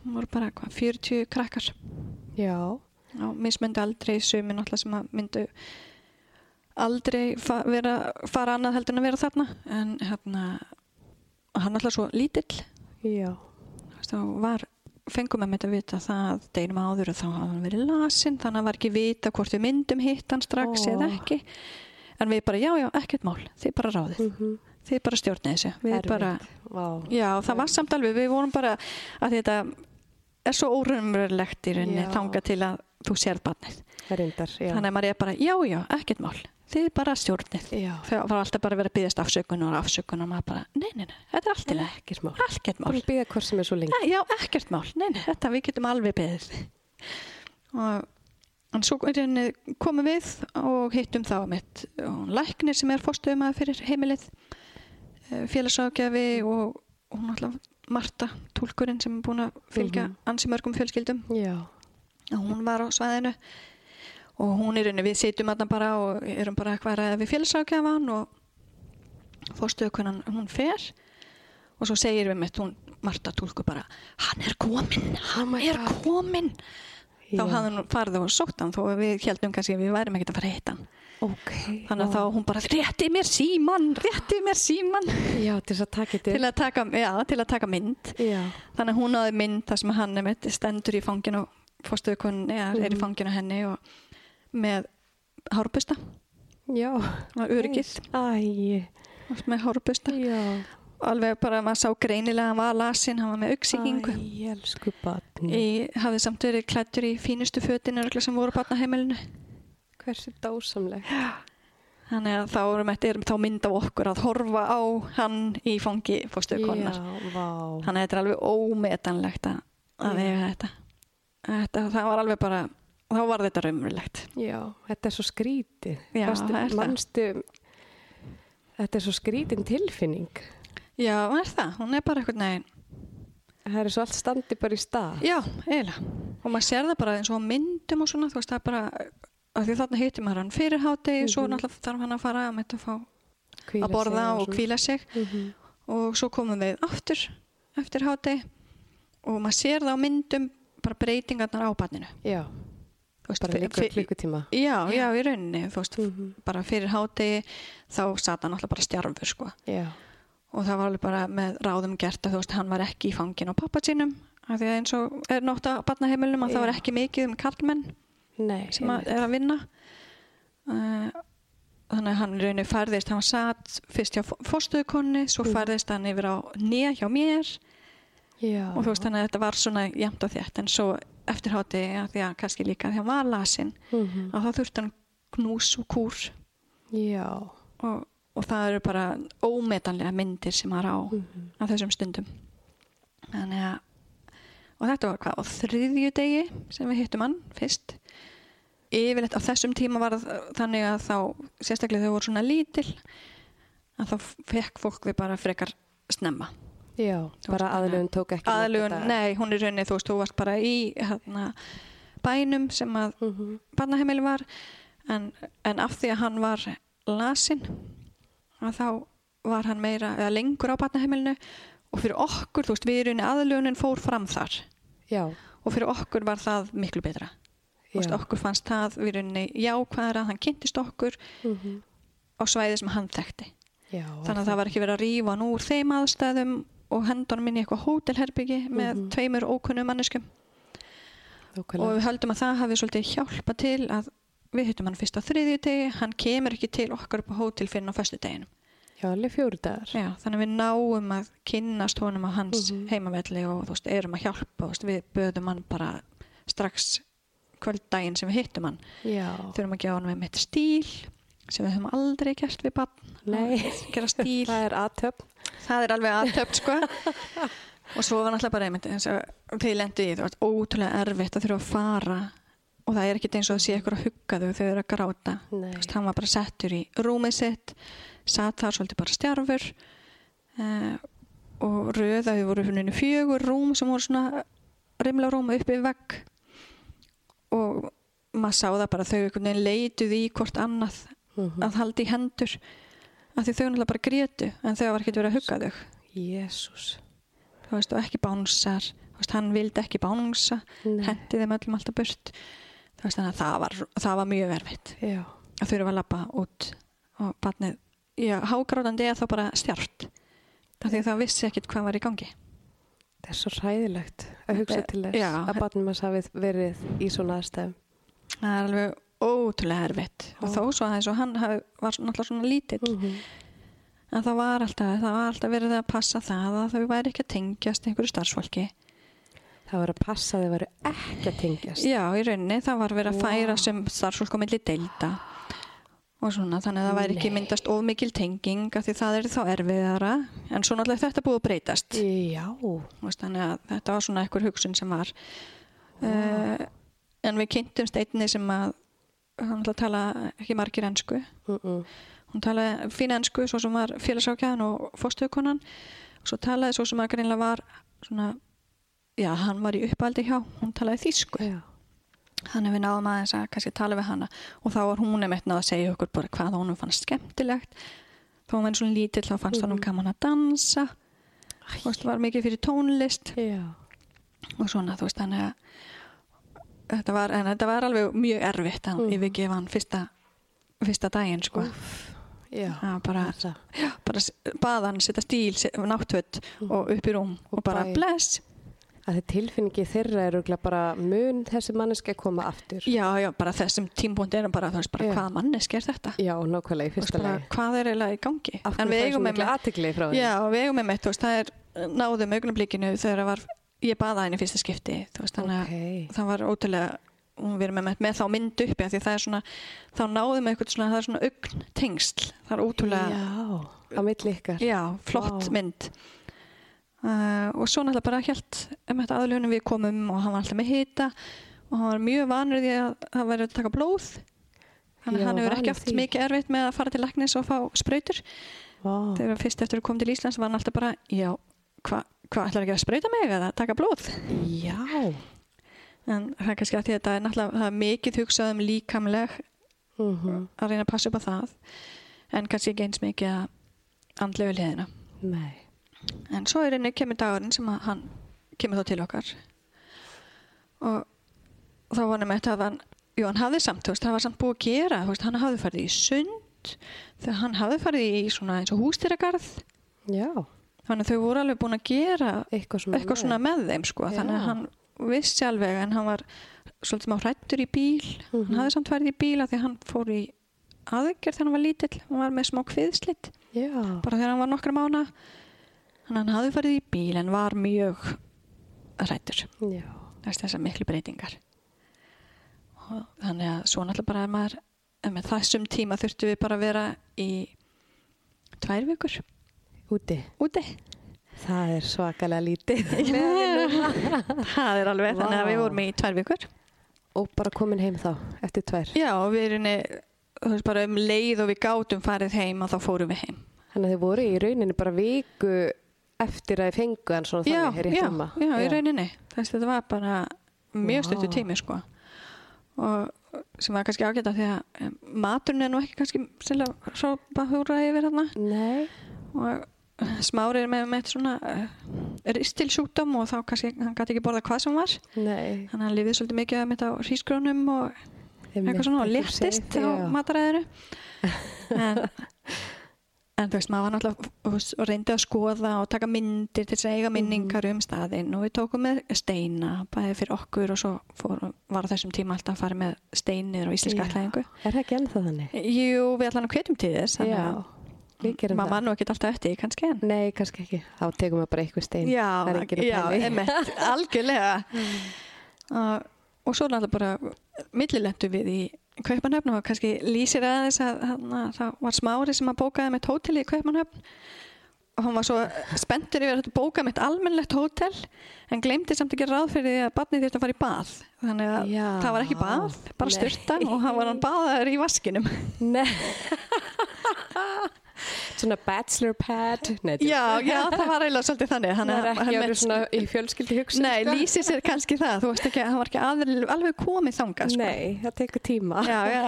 það voru bara hvað, 40 krakkar mismöndi aldrei sumi náttúrulega sem myndu aldrei fa vera, fara annað heldur en að vera þarna en hérna hann náttúrulega svo lítill. Já. þá var fengum með þetta að vita það deginum áður og þá hafði hann verið lasin þannig að hann var ekki vita hvort við myndum hitt hann strax Ó. eða ekki. En við bara já já ekkert mál þið bara ráðið. Mm þið bara stjórnið þessu. Við bara já það var samt alveg við vorum bara að þetta er svo órumverulegt í rauninni þanga til að þú sér barnið. Reyndar, já. þannig að maður er bara, já, já, ekkert mál. Þið bara stjórnið. Það var alltaf bara að vera að byggast afsökun og afsökun og maður bara, nei, nei, nei, þetta er allt í leið Ekkert mál. ekkert mál, er. Nei, já, ekkert mál. Nei, nei, þetta við getum alveg byggðið og svo komum við og hittum þá mitt læknir sem er fórstöðum fyrir heimilið félagsákjafi og hún alltaf Marta, túlkurinn sem er búin að fylgja Mhm. ansi mörgum fjölskyldum Já. hún var á svæðinu og hún er inni, við sitjum aðna bara og erum bara að ræða við félagsákjafan og fórstöðukunan hún fer og svo segir við mitt hún Marta tólku bara hann er kominn, hann my er God. kominn þá Já. hafði hún farið og sótt hann þó að við heldum kannski að við værim ekkert að fara að hitta hann Ok. þannig að þá hún bara rétti mér síman rétti mér síman Já, til að til að taka, já, til að taka mynd Já. þannig að hún náði mynd þar sem hann með stendur í fanginu fórstöðukunni, eða er í Mhm. fanginu á henni og með hárbusta Já. og öryggið með hárbusta Já. alveg bara maður sá greinilega að hann var lasin, hann var með auksíkingu Æ, elsku barni. í, hafði samt verið klættur í fínustu fötin sem voru á barnaheimilinu Hversu dásamleg. þannig að þá erum þetta þá mynd af okkur að horfa á hann í fangi vá. þannig að þetta er alveg ómetanlegt að, að vega þetta. þetta það var alveg bara þá var þetta raunverulegt Já, þetta er svo skrítið. Já, Manstu- það er það. manstu, þetta er svo skrítin tilfinning. já, er það, hún er bara eitthvað neginn Það er svo allt standi bara í stað. já, eiginlega og maður sér það bara eins og myndum og svona þú veist það er bara að því þarna hittir maður hann fyrir hátegi svo Mhm. náttúrulega þarf hann að fara að, að fá Hvíla að borða og svona. kvíla sig Mhm. og svo komum við aftur eftir hátegi og maður sér það á myndum bara breytingarnar á barninu Já, veist, bara líka klukkutíma. Já, já, í rauninni, veist, Mhm. bara fyrir hátegi þá sat hann alltaf bara stjarfur, sko. Og það var alveg bara með ráðum gert að veist, hann var ekki í fangin á pappa sínum, af því að eins og er nótt á barnaheimilum að það Já. var ekki mikið um kallmenn nei. sem að, er að vinna. Uh, þannig að hann í rauninni færðist, hann satt fyrst hjá fórstuðukonni, svo Mhm. færðist hann yfir á nýja hjá mér Já. og þú veist, þannig að þetta var svona jæmt og þétt, en svo eftir hátegi, að því að kannski líka því að hann var lasin, Mhm. að þá þurfti hann knús og kúr Já. og, og það eru bara ómetanlega myndir sem maður á Mhm. á þessum stundum þannig að og þetta var hvað á þriðju degi sem við hittum hann fyrst yfirleitt á þessum tíma var þannig að þá sérstaklega þau voru svona lítil að þá fekk fólk við bara frekar snemma. Já, bara aðlugun tók ekki aðlugun, nei, hún er rauninni þú veist, þú varst bara í hérna, bænum sem að Mhm. barnaheimili var en, en af því að hann var lasin að þá var hann meira eða lengur á barnaheimilinu og fyrir okkur, þú veist, við erum aðlugunin fór fram þar. Já, og fyrir okkur var það miklu betra Já. okkur fannst það við erum jákvæðara, hann kynntist okkur Mhm. á svæði sem hann þekkti Já, þannig að það var ekki verið að rífa hann úr þeim aðstæðum og hendur minn í eitthvað hótelherbyggi með Mhm. tveimur ókunnum manneskum og Nákvæmlega. við höldum að það hafi svolítið hjálpa til að við hittum hann fyrst á þriðju degi hann kemur ekki til okkar upp á hótel fyrir á föstu deginum Já, alveg fjóru dagar. Já, þannig að við náum að kynnast honum á hans Mhm. heimavelli og þú veist, erum að hjálpa þú veist, við böðum hann bara strax kvölddaginn sem við hittum hann. Já. þurfum að gefa hann með mitt stíl sem við höfum aldrei gert við stíl. Það er aðtöfn. það er alveg aðtöpt sko. Og svo var náttúrulega bara einmitt og þeir lendu í, það var ótrúlega erfitt að þurfa að fara og það er ekkit eins og að sé ykkur að hugga þau þegar þau eru að gráta. Veist, hann var bara settur í rúmið sitt satt þar svolítið bara stjarfur uh, og röða þau voru fyrir fjögur rúm sem voru svona rimla rúm upp í vegg og maður sá það bara þau einhvern veginn leituð í hvort annað Mhm. að halda í hendur af því þau náttúrulega bara grétu en þau var ekkert verið að hugga þau Jésús. þú veist, og ekki bánsar veist, hann vildi ekki bánsa Nei. hendi þeim öllum alltaf burt veist, það var, það var mjög erfitt Já. að þurfa að labba út og barnið, já, hágrátandi er þá bara stjart af því að það vissi ekkit hvað var í gangi Það er svo hræðilegt að hugsa til þess já. að barnum hans hafið verið í svona aðstæðum. það er alveg ótrúlega erfitt og þó svo aðeins og hann hafi, var náttúrulega svona lítill Mhm. en það var alltaf, það var alltaf verið að passa það að þau væri ekki að tengjast einhverju starfsfólki Það var að passa að þau varu ekki að tengjast. Já, í rauninni það var verið að færa sem starfsfólk á milli deilda og svona, þannig að það væri ekki Nei. myndast of mikil tenging af því það er þá erfiðara. En svo náttúrulega þetta búið að breytast. Já. Þú veist, þannig að þetta var svona einhver hugsun sem var. Uh, en við kynntumst einni sem að hann tala ekki margir ensku. Mm hún talaði fín ensku svo sem var félagsákjæðan og fórstöðukonan og svo talaði svo sem að greinlega var svona, já, hann var í uppaldi hjá hún talaði þýsku. Já. Þannig við náðum aðeins að kannski tala við hana og þá var hún einmitt náð að segja okkur bara hvað honum fannst skemmtilegt þá var hann svona lítill þá fannst honum Mhm. gaman að dansa þú veist, var mikið fyrir tónlist Já. og svona, þú veist, þannig að þetta var, en þetta var alveg mjög erfitt að Mhm. yfirgefa hann fyrsta fyrsta daginn, sko Já. það var bara, Það. bara s- bað hann setja stíl, náttvöld og upp í rúm og, Og bara bæ. bless að þið tilfinningi þeirra eru bara mun þessi manneski að koma aftur. já, já, bara þessum tímpúndi er bara, bara Já. hvaða manneski er þetta Já, nákvæmlega í fyrsta lagi. hvað er eiginlega í gangi Af við það er eigum svo með mikla aðtikli frá því? já, við eigum með mitt, þú veist, það er náðum augnablikinu þegar var ég baða henni fyrsta skipti, veist, þannig að Ok. það var ótrúlega við erum með, með þá mynd uppi því það er svona, þá náðum eitthvað svona það er svona augn tengsl það er ótrúlega, Já, á milli ykkar. já, flott Vá. mynd uh, og svo náttúrulega bara helt um þetta aðlunum við komum og hann var alltaf með hita og hann var mjög vanur því að það væri að taka blóð þannig að hann hefur ekki haft mikið erfitt með að fara til læknis og fá sprautur Vá. þegar fyrst eftir að koma til Íslands var hann alltaf bara já, hvað hva ætlar ekki að sprauta mig eða taka blóð Já. en það er kannski að því að þetta er náttúrulega er mikið hugsað um líkamleg Mm að reyna að passa upp á það en kannski ekki eins mikið að andlegu liðina Nei. En svo er henni kemur dagurinn sem hann kemur þá til okkar og þá var hann með þetta að hann jú, hann hafði samt, þú veist, það var samt búið að gera þú veist, hann hafði farið í sund þegar hann hafði farið í svona eins og hústýragarð Já. þannig að þau voru alveg búin að gera Eitthvað svona. eitthvað svona með þeim sko. þannig Já. að hann vissi alveg en hann var svolítið smá hrættur í bíl Mhm. hann hafði samt farið í bíl af því að hann fór í aðgjörð þegar hann var lítill hann var með smá kviðslitt bara þegar hann var nokkra mána þannig að hann hafði farið í bíl en var mjög hrættur Já. þess þessar miklu breytingar og þannig að svo náttúrulega bara er maður en með þessum tíma þurftum við bara að vera í tvær vikur Úti. úti Það er svakalega lítið. það er alveg þannig að við vorum í tvær vikur Og bara komin heim þá, eftir tvær. Já, við erum bara um leið og við gátum farið heim og þá fórum við heim. Þannig að þið voru í rauninni bara viku eftir að þið fengu hann svona Já, þannig, er rétt já, um já, í rauninni. Þess að þetta var bara mjög Vá. stuttu tími, sko. Og sem var kannski ágæta því að um, maturinn er nú ekki kannski sérlega hrópa húra yfir þarna Nei. og smári er með, með svona uh, ristilsjúkdóm og þá kannski hann gæti ekki borða hvað sem var Nei. þannig að hann lifið svolítið mikið með þetta á hrísgrónum og eitthvað svona og léttist á Já. mataræðinu en, en þú veist, maður var náttúrulega veist, og reyndi að skoða og taka myndir til að eiga minningar um staðinn og við tókum með steina bæði fyrir okkur og svo fór, var á þessum tíma alltaf að fara með steinir og íslenska Já. ætlaðingu Er það ekki ennþá þannig? Jú, við allan að hvetjum til þess þannig að maður var nú ekkert alltaf því, kannski en Nei, kannski ekki. Þá tegum við bara eitthvað stein. Já, já, emitt, algjörlega og, og svo náttúrulega bara millilendu við í Kaupanöfn og kannski lýsir aðeins að, að, að það var smári sem að bókaði mitt hótel í Kaupanöfn og hann var svo spenntur yfir að bóka mitt almennlegt hótel en glemdi samt ekki ráð fyrir því að barnið þurfti að fara í bað þannig að Já. það var ekki bað, bara styrta og hann var hann baðaður í vaskinum Nei. svona bachelor pad. Nei, já, já, það var eiginlega svolítið þannig. Er að ekki hann árið svona í fjölskyldi hugsun. Nei, sko. lýsir sér kannski það. Þú veist ekki, hann var ekki alveg, alveg komið þangað sko. Nei, það tekur tíma. já, já,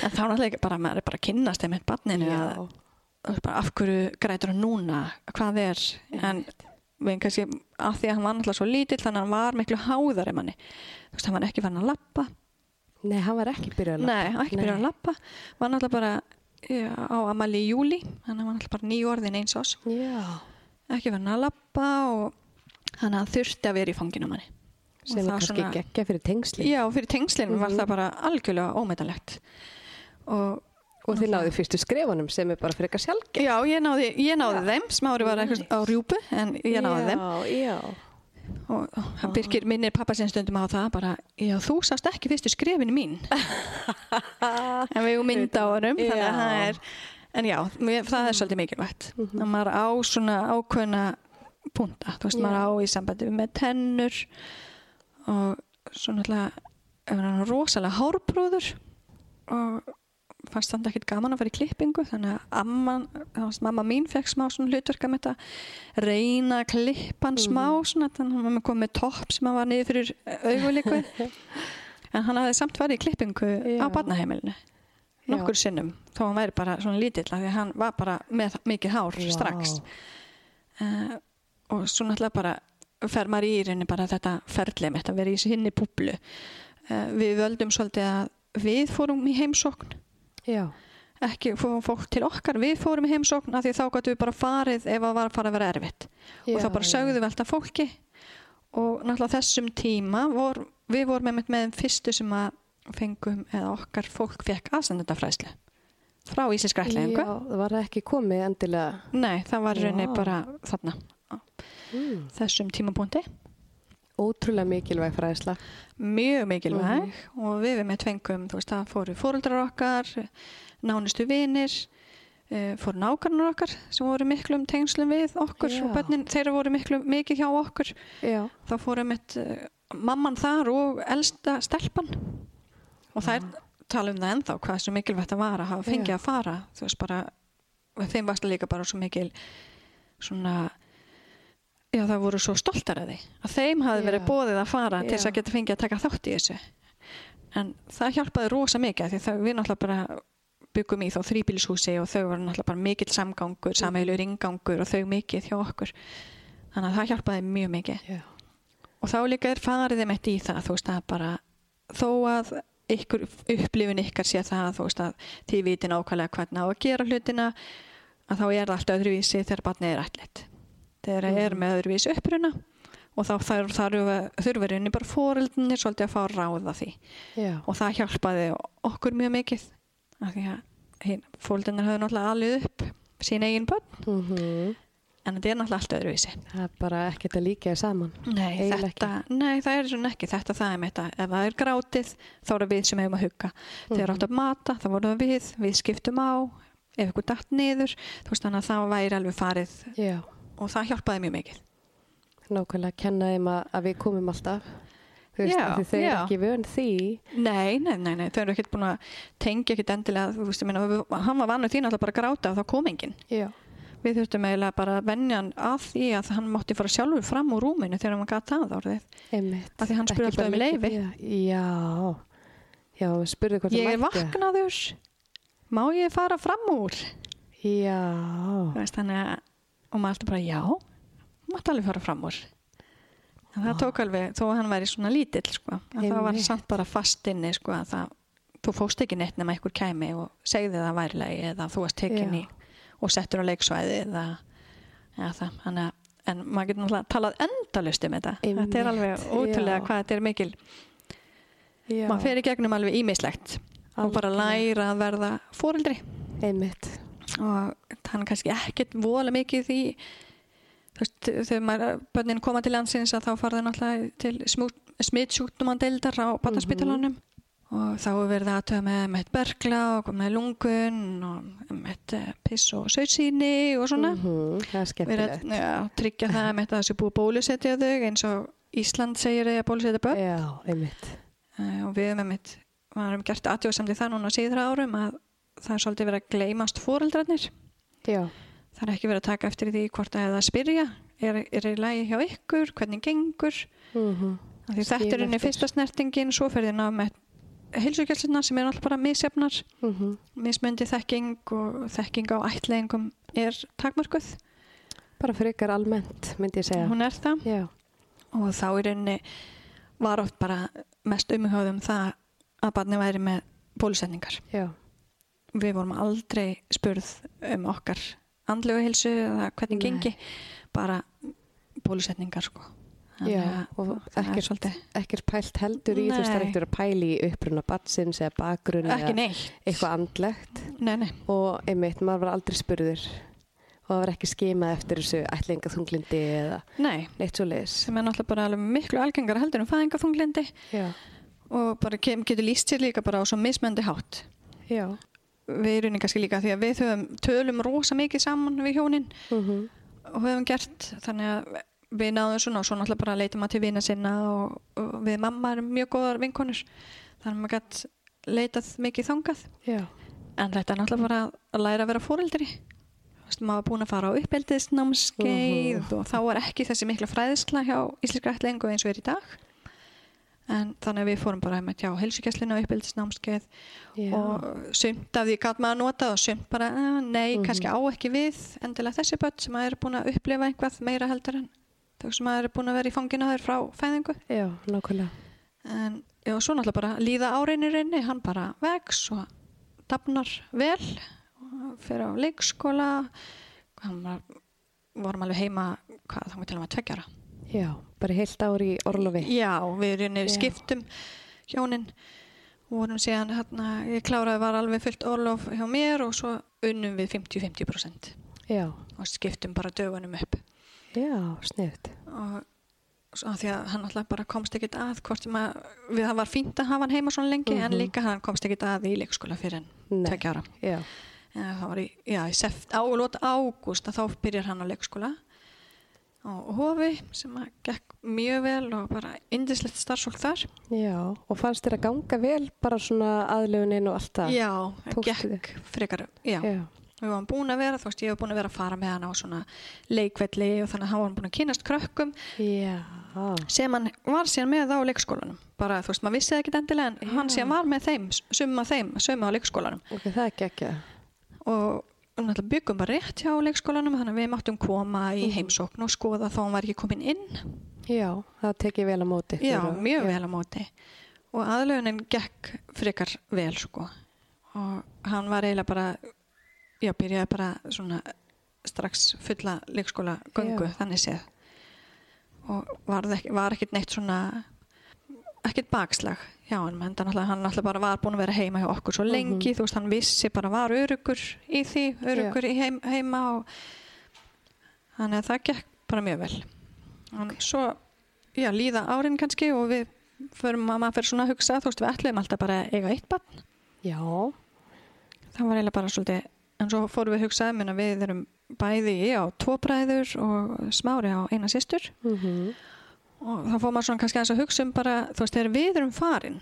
en þá náttúrulega bara maður er bara að kynnast þeim með barninu að, bara, af hverju grætur hann núna? Hvað er? En við kannski af því að hann var náttúrulega svo lítill þannig að hann var miklu háðari manni. Þú veist, hann var ekki farin að lappa Nei, hann var ekki byrjað að nei, hann var ekki byrjað að lappa var náttúrulega bara á amali í júli þannig að hann var náttúrulega bara nýju orðin eins ás Já. ekki farin að lappa og hann að þurfti að vera í fanginu á manni Og Sem það kannski svona- geggja fyrir tengsli. já, fyrir tengslinn var Mhm. það bara algjörlega ómetanlegt og Og þið náðu fyrstu skrefunum sem er bara fyrir eitthvað sjálfgeð. Já, ég náði, ég náði þeim, smári var eitthvað á rjúpu en ég náði þeim Já, já. Og hann Birkir minnir pappa sinn stundum á það bara, já þú sást ekki fyrstu skrefinu mín. En við erum mynda á honum þannig að það er, en já, það er svolítið mikilvægt. Að maður á svona ákveðna punta, þú veist, Já. maður á í sambandi með tennur og svo náttúrulega ef hann er rosalega hárbrúður og fannst þannig ekkert gaman að fara í klippingu þannig að amman, mamma mín fekk smá svona hlutverka með þetta reyna að klippa hann smá svona þannig að hann kom með topp sem hann var niður fyrir augulíku en hann hafði samt farið í klippingu Já. á barnaheimilinu nokkur sinnum þó hann væri bara svona lítill af því hann var bara með mikið hár Vá. strax. Uh, og svo náttúrulega bara fer maður í rauninni bara þetta ferðlega mitt að vera í sinni búblu. Uh, við völdum svolítið að við fórum í heimsókn Já. ekki fórum fólk til okkar. Við fórum í heimsókn af því þá gætu við bara farið ef það var að fara að vera erfitt. Og Já, þá bara við alltaf fólki. Og náttúrulega þessum tíma vor, við vorum með þeim fyrstu sem að fengum eða okkar fólk fekk aðsendendafræslu frá íslenska ætlingu Já, það var ekki komið endilega. Nei, það var rauninni bara þarna Mm. þessum tímapunkti Ótrúlega mikilvæg fræðisla. mjög mikilvæg Mhm. og við við með tvengum, þú veist, það fóru fóruldrar okkar, nánustu vinir uh, fóru nákarnar okkar sem voru miklum tengslum við okkur Já. og bönnin þeirra voru miklu, mikið hjá okkur Já. þá fóru mitt uh, mamman þar og elsta stelpan og þær tala um það ennþá hvað svo mikilvægt það var að hafa fengið Já. að fara þú veist bara, þeim varst líka bara svo mikil svona já það voru svo stoltar að því að þeim hafi verið bóðið að fara til þess að geta fengið að taka þátt í þessu. En það hjálpaði rosa mikið því það við náttúrulega bara byggum í þá þrýbílishúsi og þau voru náttúrulega bara mikill samgangur, samheilur ingangur og þau mikið hjá okkur. Þannig að það hjálpaði mjög mikið. Já. og þá líka er farið þeim eitt í það þú veist að bara þó að ykkur, upplifun ykkar sé það þú veist að þið viti nákvæmlega hvernig á að gera hlutina að þá er það allt öðruvísi þegar barnið er ætlit þegar það er með öðruvísi uppruna og þá þarf þurfurinn bara fóreldinir svolítið að fá að ráða því. Já. og það hjálpaði okkur mjög mikið af því að fóreldinir höfðu náttúrulega alveg upp sín eigin börn. Mm en þetta er náttúrulega allt öðruvísi. Það er bara ekkert að líka þér saman. Nei, þetta, nei, það er svona ekki. Þetta það er með þetta, ef það er grátið þá er það við sem hefum að hugga. Þegar áttu að mata, þá vorum við, við skiptum á. Ef ykkur datt niður þú veist þannig að það væri alveg farið Já. Og það hjálpaði mjög mikið Nákvæmlega að kenna þeim að, að við komum alltaf. Veist, Já, því þau eru ekki vön því. Nei, nei, nei, nei, þau eru ekkert búin að tengja ekkert endilega, þú veist, ég við- hann var vanur þín alltaf bara að gráta og þá kom enginn Já. við þurftum eiginlega bara að venja hann að því að hann mátti fara sjálfur fram úr rúminu þegar hann gæti það orðið Einmitt. af því hann spurði Ekki alltaf um leifi. Já. Já, spurði hvort ég er vaknaður má ég fara fram úr Já. Veist, þannig að og maður alltaf bara já mátti alveg fara fram úr en það tók alveg, þó að hann væri svona lítill sko, að það var Einmitt. samt bara fast inni sko, að það, þú fóst ekki neitt nema einhver kæmi og segði það værilegi eða þú varst tekin í og settur á leiksvæði eða, eða það, að en maður getur náttúrulega talað endalust um þetta þetta er alveg Einmitt, ótrúlega já. hvað þetta er mikil Já. maður fer í gegnum alveg ímislegt og bara læra að verða fóreldri Einmitt. Og hann kannski ekkert vola mikið því. Þú veist, þegar maður, börnin koma til landsins að þá fara það náttúrulega til smittsjúknumann deildar á barnaspítalanum. Og þá er verið aðtöða með með bergla og með lungun og með piss og sautsýni og svona. Mhm, Það er verið skemmtilegt. að ja, tryggja það með það sem búið að bólusetja þau eins og Ísland segir að bólusetja börn. Já, einmitt. Eh, og við með mitt varum gert aðjóðsamdi það núna síðra árum að það er svolítið verið að gleymast fóreldrarnir Já. það er ekki verið að taka eftir því hvort að það spyrja er, er í lagi hjá ykkur, hvernig gengur Mm því þetta er eftir. fyrsta snertingin svo fer þið ná með heilsugjöldsina sem er alltaf bara misjafnar -hmm. mismöndi þekking og þekking á ætleðingum er takmörkuð Bara fyrir ykkar almennt, myndi ég segja. hún er það Já. og þá í rauninni var oft bara mest umhjóðum það að barni væri með bólusetningar Já. Við vorum aldrei spurð um okkar andlegu hilsu eða hvernig Nei. gengi bara bólusetningar sko Já, og er ekkert, ekkert pælt heldur í, þú veist, það er Nei. ekkert að pæli í uppruna batsins eða bakgrunn ekki eða eitthvað andlegt nei, nei. og einmitt, maður var aldrei spurður og það var ekki skimað eftir þessu ætlingaþunglindi eða nei, neitt svo leiðis. sem er náttúrulega bara alveg miklu algengara heldur um fæðingaþunglindi og bara kem, getur líst sér líka bara á svo mismöndi hátt Já. Við erum kannski líka því að við höfum tölum rosa mikið saman við hjónin Mm og höfum gert þannig að við náðum svona og svo náttúrulega bara leitum að til vina sinna og, og við mamma erum mjög góðar vinkonur þannig að maður gætt leitað mikið þangað Já. en þetta er náttúrulega bara að læra að vera fóreldri maður var búin að fara á uppeldisnámskeið Mhm. og þá er ekki þessi mikla fræðisla hjá íslenska ætlingu eins og er í dag en þannig að við fórum bara með hjá helsugæslinu á uppeldisnámskeið Já. og sumt af því gæt maður að nota og sumt bara, eh, nei, Mhm. kannski á ekki við endilega þessi börn sem maður er búin að upplifa einhvað meira heldur en þau sem maður er búin að vera í fangina þær frá fæðingu Já, nákvæmlega. en já, svo náttúrulega bara líða áreininrinni hann bara vex og dafnar vel og fyrir á leikskóla hann var, vorum alveg heima hvað þá var til að maður tveggjara Já, bara heilt ári í orlofi. Já, við erum Já. skiptum hjónin og vorum síðan hérna, ég kláraði var alveg fullt orlof hjá mér og svo unnum við 50-50% Já, og skiptum bara dögunum upp já, sniðt. og svo því að hann alltaf bara komst ekkit að að við það var fínt að hafa hann heima svona lengi en Mhm. líka hann komst ekkit að í leikskóla fyrir en Nei. tvekja ára Já, en það var í, já, í seft, á, ágúst að þá byrjar hann á leikskóla á Hofi sem að gekk mjög vel og bara indislegt starfsfólk þar. Já, og fannst þér að ganga vel bara svona aðlöfunin og allt það? já, það gekk frekar já, Já, við varum búin að vera, þú veist, ég hef búin að vera að fara með hann á svona leikvelli og þannig að hann var búin að kynast krökkum já, sem hann var síðan með á leikskólanum. Bara, þú veist, maður vissi það ekki endilega en hann Já. síðan var með þeim, summa þeim summa á leikskólanum. Ok, það er gekkja. og náttúrulega byggum bara rétt hjá leikskólanum þannig að við máttum koma í Mhm. heimsókn og skoða þá hann var ekki komin inn Já, það tekið vel á móti. já, mjög vel á móti og aðlögunin gekk frekar vel sko og hann var eiginlega bara já, byrjaði bara svona strax fulla leikskóla göngu Já. þannig séð og var, ekki, var ekkit neitt svona ekkit bakslag já, en náttúrulega, hann náttúrulega bara var búin að vera heima hjá okkur svo lengi, þú veist, hann vissi bara var örugur í því, örugur í heim, heima og þannig að það gekk bara mjög vel. En svo, já, líða árin kannski og við förum að maður fyrir svona að hugsa, þú veist, við ætlum alltaf bara eiga eitt barn. Já, það var eiginlega bara svolítið en svo fórum við að hugsa að við erum bæði á tvo bræður og smári á eina systur. Mm og þá fór maður svona kannski aðeins að hugsa um bara, þú veist, þegar við erum farin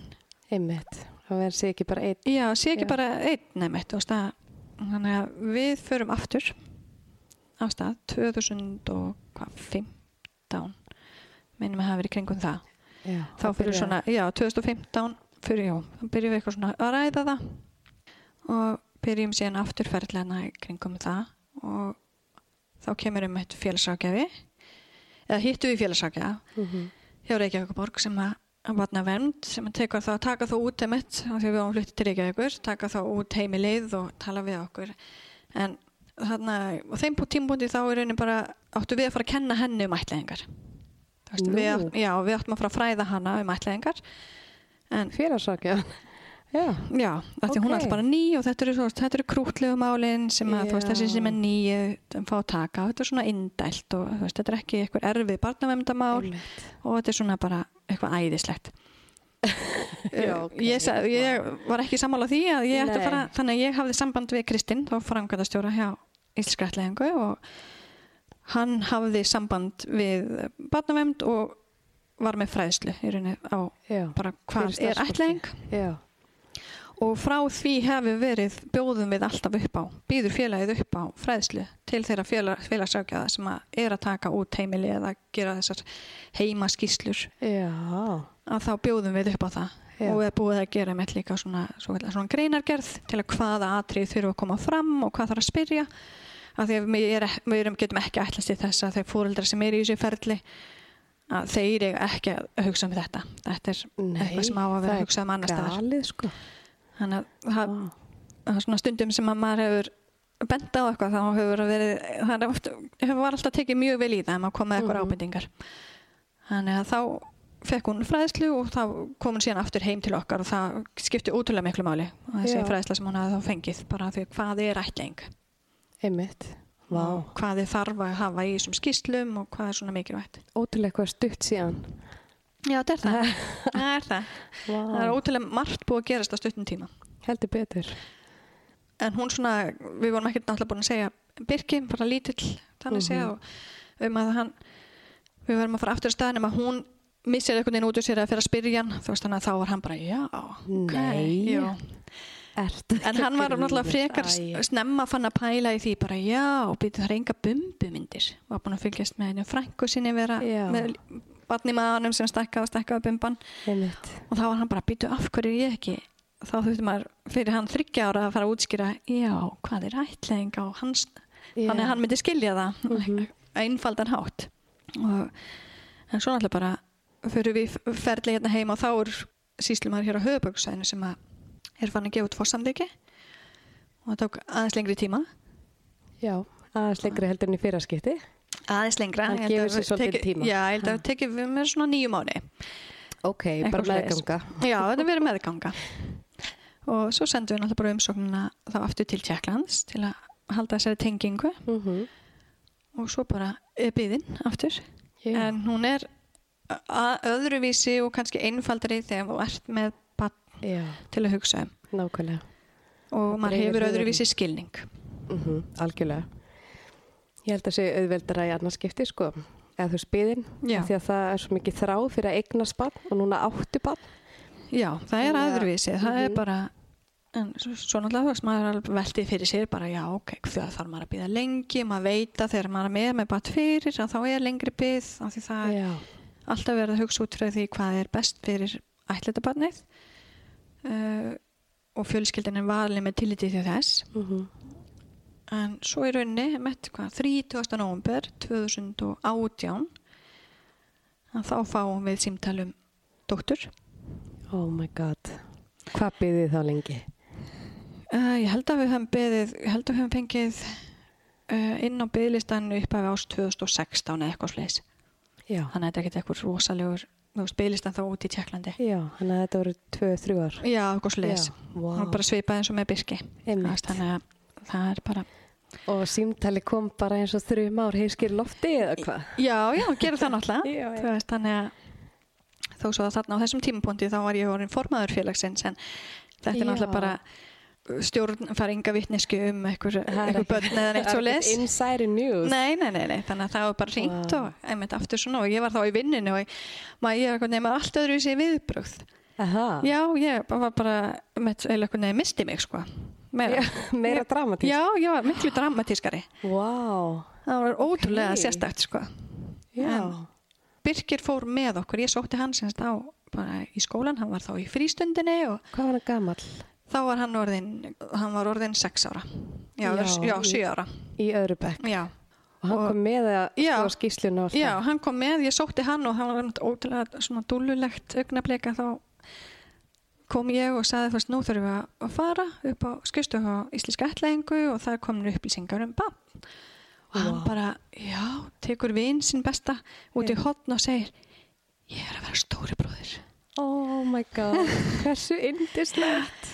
einmitt. Það verður sér ekki bara einn. já, sé ekki Já. bara einn veist að þannig að við förum aftur á stað 2015 minnum að hafa verið kringum það Já, þá fyrir svona, já, 2015 fyrir, já, þá byrjum við eitthvað svona að ræða það og byrjum síðan afturferðlega í kringum það og þá kemur um eitt félagsákjafi eða hittu við félagsákjafa Mm -hmm. hjá Reykjavíkuborg sem að að vatna vernd sem að tekur þá, taka þá út emitt af því að við áum fluttið til Reykjavíkur taka þá út heimilið og tala við okkur en þarna á þeim tímbúndi þá er raunin bara áttu við að fara að kenna henni um ætlaðingar við, já, við áttum að fara að fræða hana um ætlaðingar Félagsakja. Já, já, af því hún er alltaf bara ný og þetta eru, eru krútlegu málin sem að, veist, þessi sem er ný fá að taka, þetta er svona indælt og veist, þetta er ekki eitthvað erfið barnavemdamál einmitt. og þetta er svona bara eitthvað æðislegt. Já, ok. ég, ég var ekki sammála því að ég ætti að Nei. fara, þannig að ég hafði samband við Kristinn, þá framkvæmdastjóra hjá Ílskrætlegingu og hann hafði samband við barnavemd og var með fræðslu í rauninni á Já, bara hvað er ætlaðing já, og frá því hefur verið bjóðum við alltaf upp á, býður félagið upp á fræðslu til þeirra félag, félagsrákjaða sem að er að taka út heimili eða gera þessar heimaskíslur að þá bjóðum við upp á það. Já. og við búið að gera með líka svona, svona, svona greinargerð til að hvaða atrið þurfa að koma fram og hvað þarf að spyrja. Af því að við, er, við erum, getum ekki ætlast í þess að þeir fóreldrar sem eru í þessu ferli að þeir eiga ekki að hugsa um þetta. Þetta er Nei, eitthvað sem á að vera að hugsa um annars staðar. sko. Þannig að Vá. það er svona stundum sem að maður hefur bent á eitthvað þá hefur verið það oft, hefur var alltaf tekið mjög vel í það ef maður kom með eitthvað Mhm. ábendingar þannig að þá fekk hún fræðslu og þá kom hún síðan aftur heim til okkar og það skipti útrúlega miklu máli og þessi fræðsla sem hún hafði þá fengið bara því hvað er ætling Einmitt. Og hvað þið þarf að hafa í þessum skýslum og hvað er svona mikilvægt ótrúlega eitthvað stutt síðan. Já, þetta er það, það er það Vá, það er ótrúlega margt búið að gerast á stuttum tíma heldur betur. en hún svona, við vorum ekkert náttúrulega búin að segja Birki, bara lítill þannig Mhm. séð og um að hann við verðum að fara aftur í staðin um að hún missir einhvern veginn út úr sér að fyrir að spyrja hann þú veist þannig að þá var hann bara, já, ok Nei. Ert en hann var náttúrulega frekar Æ. snemma fann að pæla í því bara, já, býtu það enga bumbumyndir var búin að fylgjast með henni frængu sinni vera Já. með barni maðanum sem stakkaði og stakkaði bumban og þá var hann bara, býtu af hverju er ég ekki þá þurfti maður fyrir hann þryggja ára að fara að útskýra já, hvað er ætling á hans Já. þannig að hann myndi skilja það Mhm. einfaldan hátt og, en svo náttúrulega bara fyrir við ferli hérna heima og þá er síslumar hér á höfuböksæðinu sem að er fann að gefa út fórsamleiki og það tók aðeins lengri tíma Já, aðeins lengri heldur en í fyrraskipti. Aðeins lengra. Hann gefur sér svolítið tíma. Já, ég held að það tekið við með svona nýju mánu Ok, bara meðganga. Já, þetta verið meðganga. Og svo sendum við náttúrulega bara umsóknina þá aftur til Tjekklands til að halda þessari tengingu. Mm og svo bara er byðin aftur. Já. en hún er öðruvísi og kannski einfaldari þegar þú ert með bann Já, til að hugsa um. Nákvæmlega. og maður hefur öðruvísi skilning. Mm algjörlega. Ég held að sé auðveldara í annars skipti, sko. Eða þú spiðin. Því að það er svo mikið þrá fyrir að eignast bann og núna áttu bann. Já, það er Þannig að- öðruvísi, það er Mhm. bara en svo, náttúrulega þú veist maður veltið fyrir sér bara já, ok, það þarf maður að býða lengi maður veit að þegar maður er með með bat fyrir að þá er lengri byð af því það er Já. alltaf verið að hugsa út frá því hvað er best fyrir ætlitabarnið uh, og fjölskyldin er valið með tilliti til þess Mm en svo í rauninni með hvað, 30. november 2018 að þá fáum við símtalum dóttur Oh my god. Hvað byggðið þá lengi? Uh, ég held að við höfum beðið, ég held að við höfum fengið uh, inn á beðlistan upp af ást 2016 eða eitthvað sliðis. Þannig að þetta er ekkert eitthvað rosalegur, beðlistan þá út í Tjekklandi. Já, þannig að þetta voru tvö, þrjú ár. Já, eitthvað sliðis. Var bara svipað eins og með veist, Þannig að það er bara, Og símtali kom bara eins og þrjum ár heiskir lofti eða hvað? já, já, gerir það náttúrulega. Þú veist, þannig að þó svo að þarna á þessum tímapunkti þá var ég orðin formaður félagsins en þetta er Já. náttúrulega bara stjórn fara enga vittnesku um er eitthvað ekki- börn eða neitt svo les. Insider news. Nei, nei, nei, nei, þannig að það var bara hringt Vá. og einmitt aftur svona og ég var þá í vinninu og ég, maður, er eitthvað nefnir allt öðru í sig viðbrögð. Aha. Já, ég var bara, með, eða misti mig sko. Meira. Meira dramatísk. Já, ég var miklu dramatískari. Vá. Það var ótrúlega Ok. sérstakt sko. En- Birkir fór með okkur, ég sótti hann semst á bara í skólan, hann var þá í frístundinni Hvað var hann gamall? þá var hann orðin, hann var orðin sex ára. Já, Já, já, já í- sjö ára. Í öðru bekk. Já. Og hann kom með að Já. skoða skýsluna og allt Já, það. hann kom með, ég sótti hann og hann var ótrúlega svona dúllulegt augnableika þá kom ég og saði fyrst nú þurfum við að fara upp á skristu á Íslenska ætlaðingu og það komin upplýsingar um bann og hann Vá. bara, já, tekur vinn sinn besta út í hotn og segir ég er að vera stóri bróðir Oh my god. Hversu indislegt.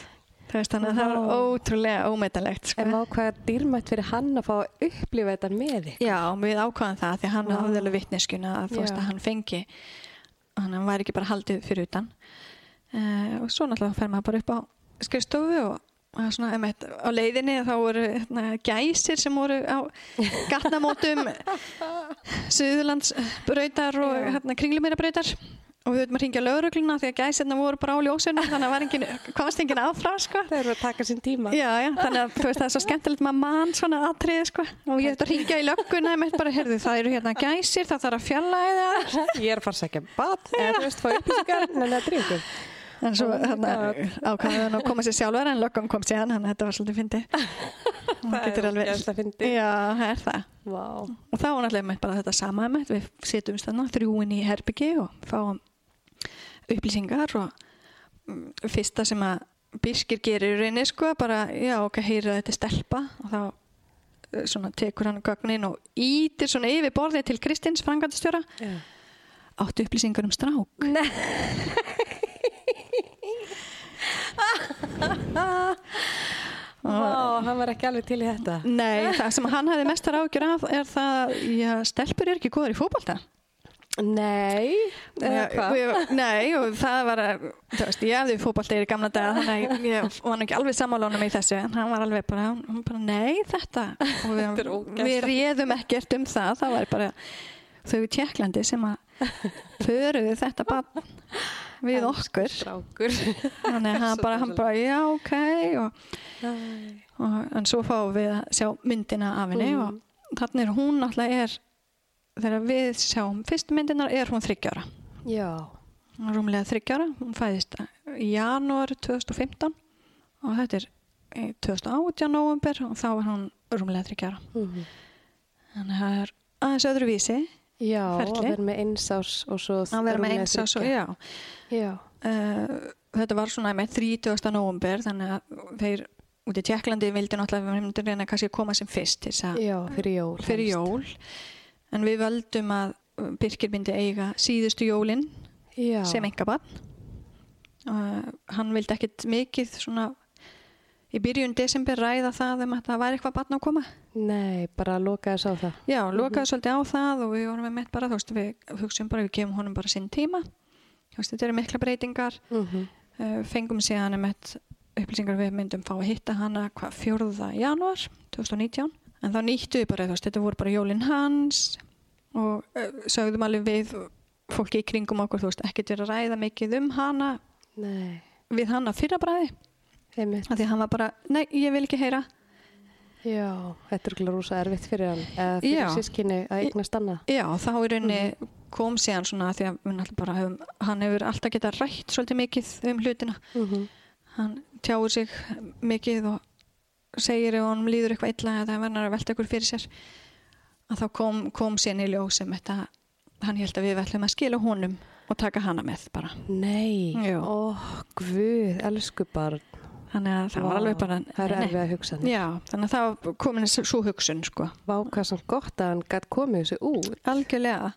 þannig að það var ótrúlega ómetalegt sko. En á hvað dýrmætt fyrir hann að fá að upplifa þetta með þig. Já, við ákvaðum það því hann Vá. hafði alveg vittneskuna að að hann fengi hann hann væri ekki bara haldið fyrir utan uh, og svo náttúrulega fer maður bara upp á skrifstofu og og svona, einmitt, á leiðinni þá voru hérna, gæsir sem voru á gatnamótum Suðurlandsbrautar og Já. hérna, kringlumýrabrautar og við höfum að ringja lögregluna því að gæsirna voru bara á ljósuna þannig að var engin, komast enginn áfram sko. Það eru að taka sinn tíma. Já, já, þannig að veist það er svo skemmtilegt maður mann svona atriði sko og ég ætti að ringja í lögguna bara, heyrðu, það eru hérna gæsir, það þarf að fjalla Ég er að fara að segja bad, eða þú veist, fá upplýsingar, en það dringur. En svo hann að koma sér sjálfur en löggan kom sér hann, að þetta var svolítið fyndið hún getur alveg. Já, það er það Vá. og þá var náttúrulega með bara þetta sama með við setjum stanna þrjúin í herbyggi og fáum upplýsingar og mm, fyrsta sem að Birkir gerir í rauninni sko bara, já ok, heyra þetta er stelpa og þá eh, svona tekur hann gögnin og ítir svona yfir borðið til Kristins frangandastjóra Já. áttu upplýsingar um strák Nei. Vá, hann var ekki alveg til í þetta. Nei, það sem hann hefði mestar ágjör af er það, já, stelpur er ekki góður í fótbolta. Nei, og Nei, og það var að, þú veist, ég hefði fótbolta í gamla daga, þannig að ég var ekki alveg sammálónum í þessu, en hann var alveg bara, hann bara, nei, þetta, og við, við réðum ekkert um það, það var bara þau í Tjekklandi sem að föruðu þetta bara við okkur, Strákur. þannig að hann bara, hann bara, já, ok, og, og, en svo fáum við að sjá myndina af henni Mhm. og þannig er hún náttúrulega er, þegar við sjáum fyrstu myndinar er hún þryggjára. Er rúmlega þryggjára, hún fæðist í janúar 2015 og þetta er í 2018 november og þá var hún rúmlega þryggjára. Mhm. Þannig að það er aðeins öðru vísi Já, Ferli. að vera með einsás og svo að vera með rúmlega eins og já. Já. Uh, þetta var svona með 30. november þannig að þeir út í Tjekklandi vildi náttúrulega við myndum reyna kannski að koma sem fyrst Já, fyrir jól. fyrir jól en við völdum að Birkir myndi eiga síðustu jólin Já. sem engabann uh, hann vildi ekkit mikið svona í byrjun desember ræða það um að það væri eitthvað bann að koma. Nei, bara loka þess á það. já, lokaði svolítið á það og við vorum með bara, þú veist, við hugsaum bara við gefum honum bara sinn tíma. Þú veist, þetta eru mikla breytingar. Mm uh, fengum síðan um eitt upplýsingar við myndum fá að hitta hana hvað fjórða januar 2019 en þá nýttu við bara, þú veist, þetta voru bara jólin hans og uh, sögðum alveg við fólki í kringum okkur, þú veist, ekkert verið að ræða mikið um hana Nei, við hana fyrra bræði einmitt. því að hann var bara, nei, ég vil ekki heyra Já, þetta er glæður rosa erfitt fyrir hann, eða fyrir sískinni að eignast annað. já, þá í rauninni kom síðan svona því að við náttúrulega bara hefum, hann hefur alltaf getað rætt svolítið mikið um hlutina Mm hann tjáur sig mikið og segir ef hann líður eitthvað illa eða hann verður að velta ykkur fyrir sér að þá kom, kom síðan í ljós sem þetta hann held að við ætlum að skila honum og taka hana með bara Nei, Já. ó, guð, elsku barn. Þannig að það var alveg bara Það nei. erfið að hugsa hann. já, þannig að það komin svo hugsun sko Vá, hvað sem gott að hann gætt komið þessu út. algjörlega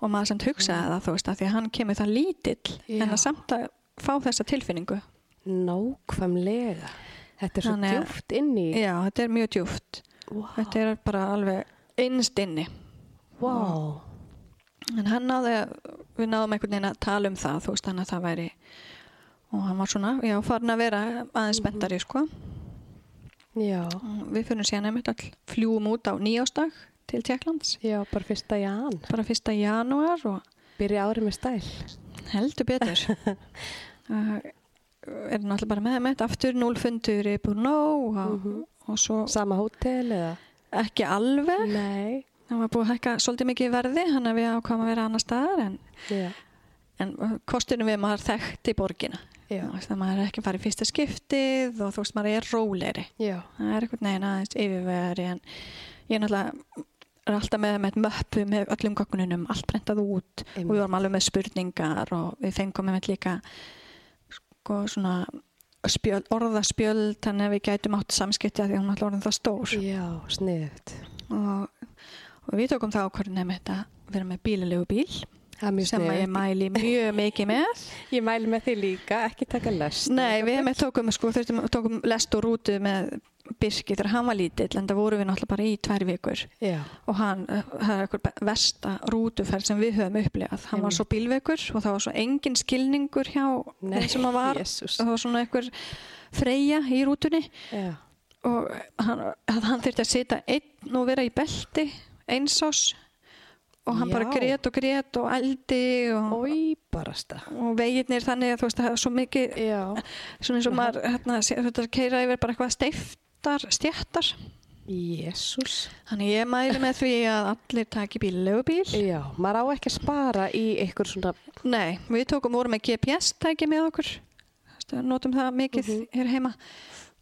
og maður samt hugsaði það þú veist að því að hann kemur það lítill Já. en að samt að fá þessa tilfinningu Nákvæmlega. Þetta er svo Þannig djúft inn í. já, þetta er mjög djúft Vá, þetta er bara alveg innst inni vá. en hann náði við náðum einhvern veginn að tala um það þú veist hann að það væri og hann var svona, já, farin að vera aðeins spenntari sko Já, og við fyrir síðan einmitt all fljúum út á nýjástag til Tjekklands já, bara fyrsta jan. bara fyrsta janúar og Byrja árið með stæl. heldur betur uh, er náttúrulega bara með með aftur núlfundur í Brno og, Mhm. og svo Sama hótel eða? ekki alveg Nei. það var búið að hækka svolítið mikið verði hann að við ákvæmum að vera annar staðar en, Já, en kostunum við maður þekkt í borgina veist, að maður er ekki farið í fyrsta skiptið og þú veist maður er róleri já. það er eitthvað neginn aðeins yfirvegari en ég er náttúrulega er alltaf með, með möppu með öllum gögnunum allt brentað út. Og við vorum alveg með spurningar og við fengum með líka sko svona spjöld, orðaspjöld þannig að við gætum átt samskipti að því að hún alltaf orðin það stór. Já, sniðut. og, og við tókum það ákvörðin að vera með bílalegu bíl sem að ég mæli mjög mikið með. Ég mæli með því líka, ekki taka lest. Nei, við með tókum, sko, þurftum, tókum lest og rútu með Birki þegar hann var lítill en það voru við náttúrulega bara í tvær vikur. Já, og hann, það er eitthvað versta rútuferð sem við höfum upplegað hann var svo bílveikur og það var svo engin skilningur hjá þeim sem hann var. Jesús. það var svona eitthvað freyja í rútunni. Já. og hann, hann þurfti að sitja einn og vera í belti einsás og hann bara Já. grét og grét og eldi og, Ói, og veginnir þannig að þú veist það er svo mikið Já. svona eins og maður hérna, þetta keira yfir bara eitthvað steiftar stjættar Jésús. þannig ég mæli með því að allir taki bíl Já, maður á ekki að spara í einhver svona, nei, við tókum voru með GPS tæki með okkur. Notum það mikið hér heima.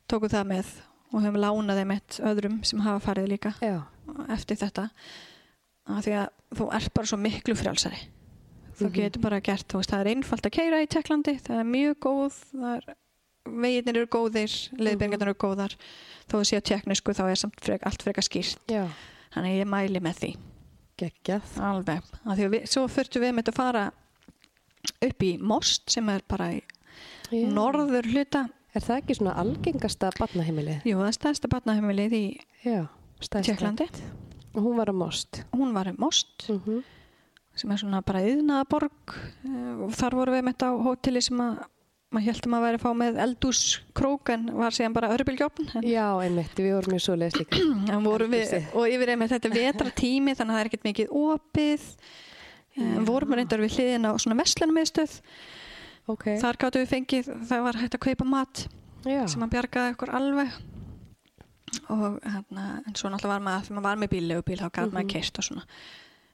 Tókum það með og höfum lánað þeim eitt öðrum sem hafa farið líka já, eftir þetta að því að þú ert bara svo miklu frjálsari. Þú getur bara gert, þú veist, það er einfalt að keira í Tjekklandi, það er mjög góð er, veginnir eru góðir leiðbyrgarnir eru góðar. Þó að sé á tjekknisku þá er samt frek, allt frekar skýrt. Já, þannig ég mæli með því. Geggjað. alveg, að því að við, svo þurftum við með þetta að fara upp í Most sem er bara í Já. norður hluta. Er það ekki svona algengasta barnaheimilið? jú, það er stærsta barnaheimilið í. Tjekklandi hún var á most. hún var um Most Mm sem er svona bara yðnaðaborg eh, og þar vorum við þetta á hóteli sem að maður heldum að væri að fá með eldús krók en var síðan bara örbylgjófn en, Já, einmitt, við vorum í svo Eldhúsi. og yfir einmitt þetta er vetra tími þannig að það er ekkert mikið opið. En vorum við reyndar við hliðin á svona vestlunum Ok. þar gáttu við fengið, það var hægt að kaupa mat Já, sem að bjargaði okkur alveg og hérna, en svo náttúrulega var maður, þegar maður var með bíllegu bíl þá gæti maður keist og svona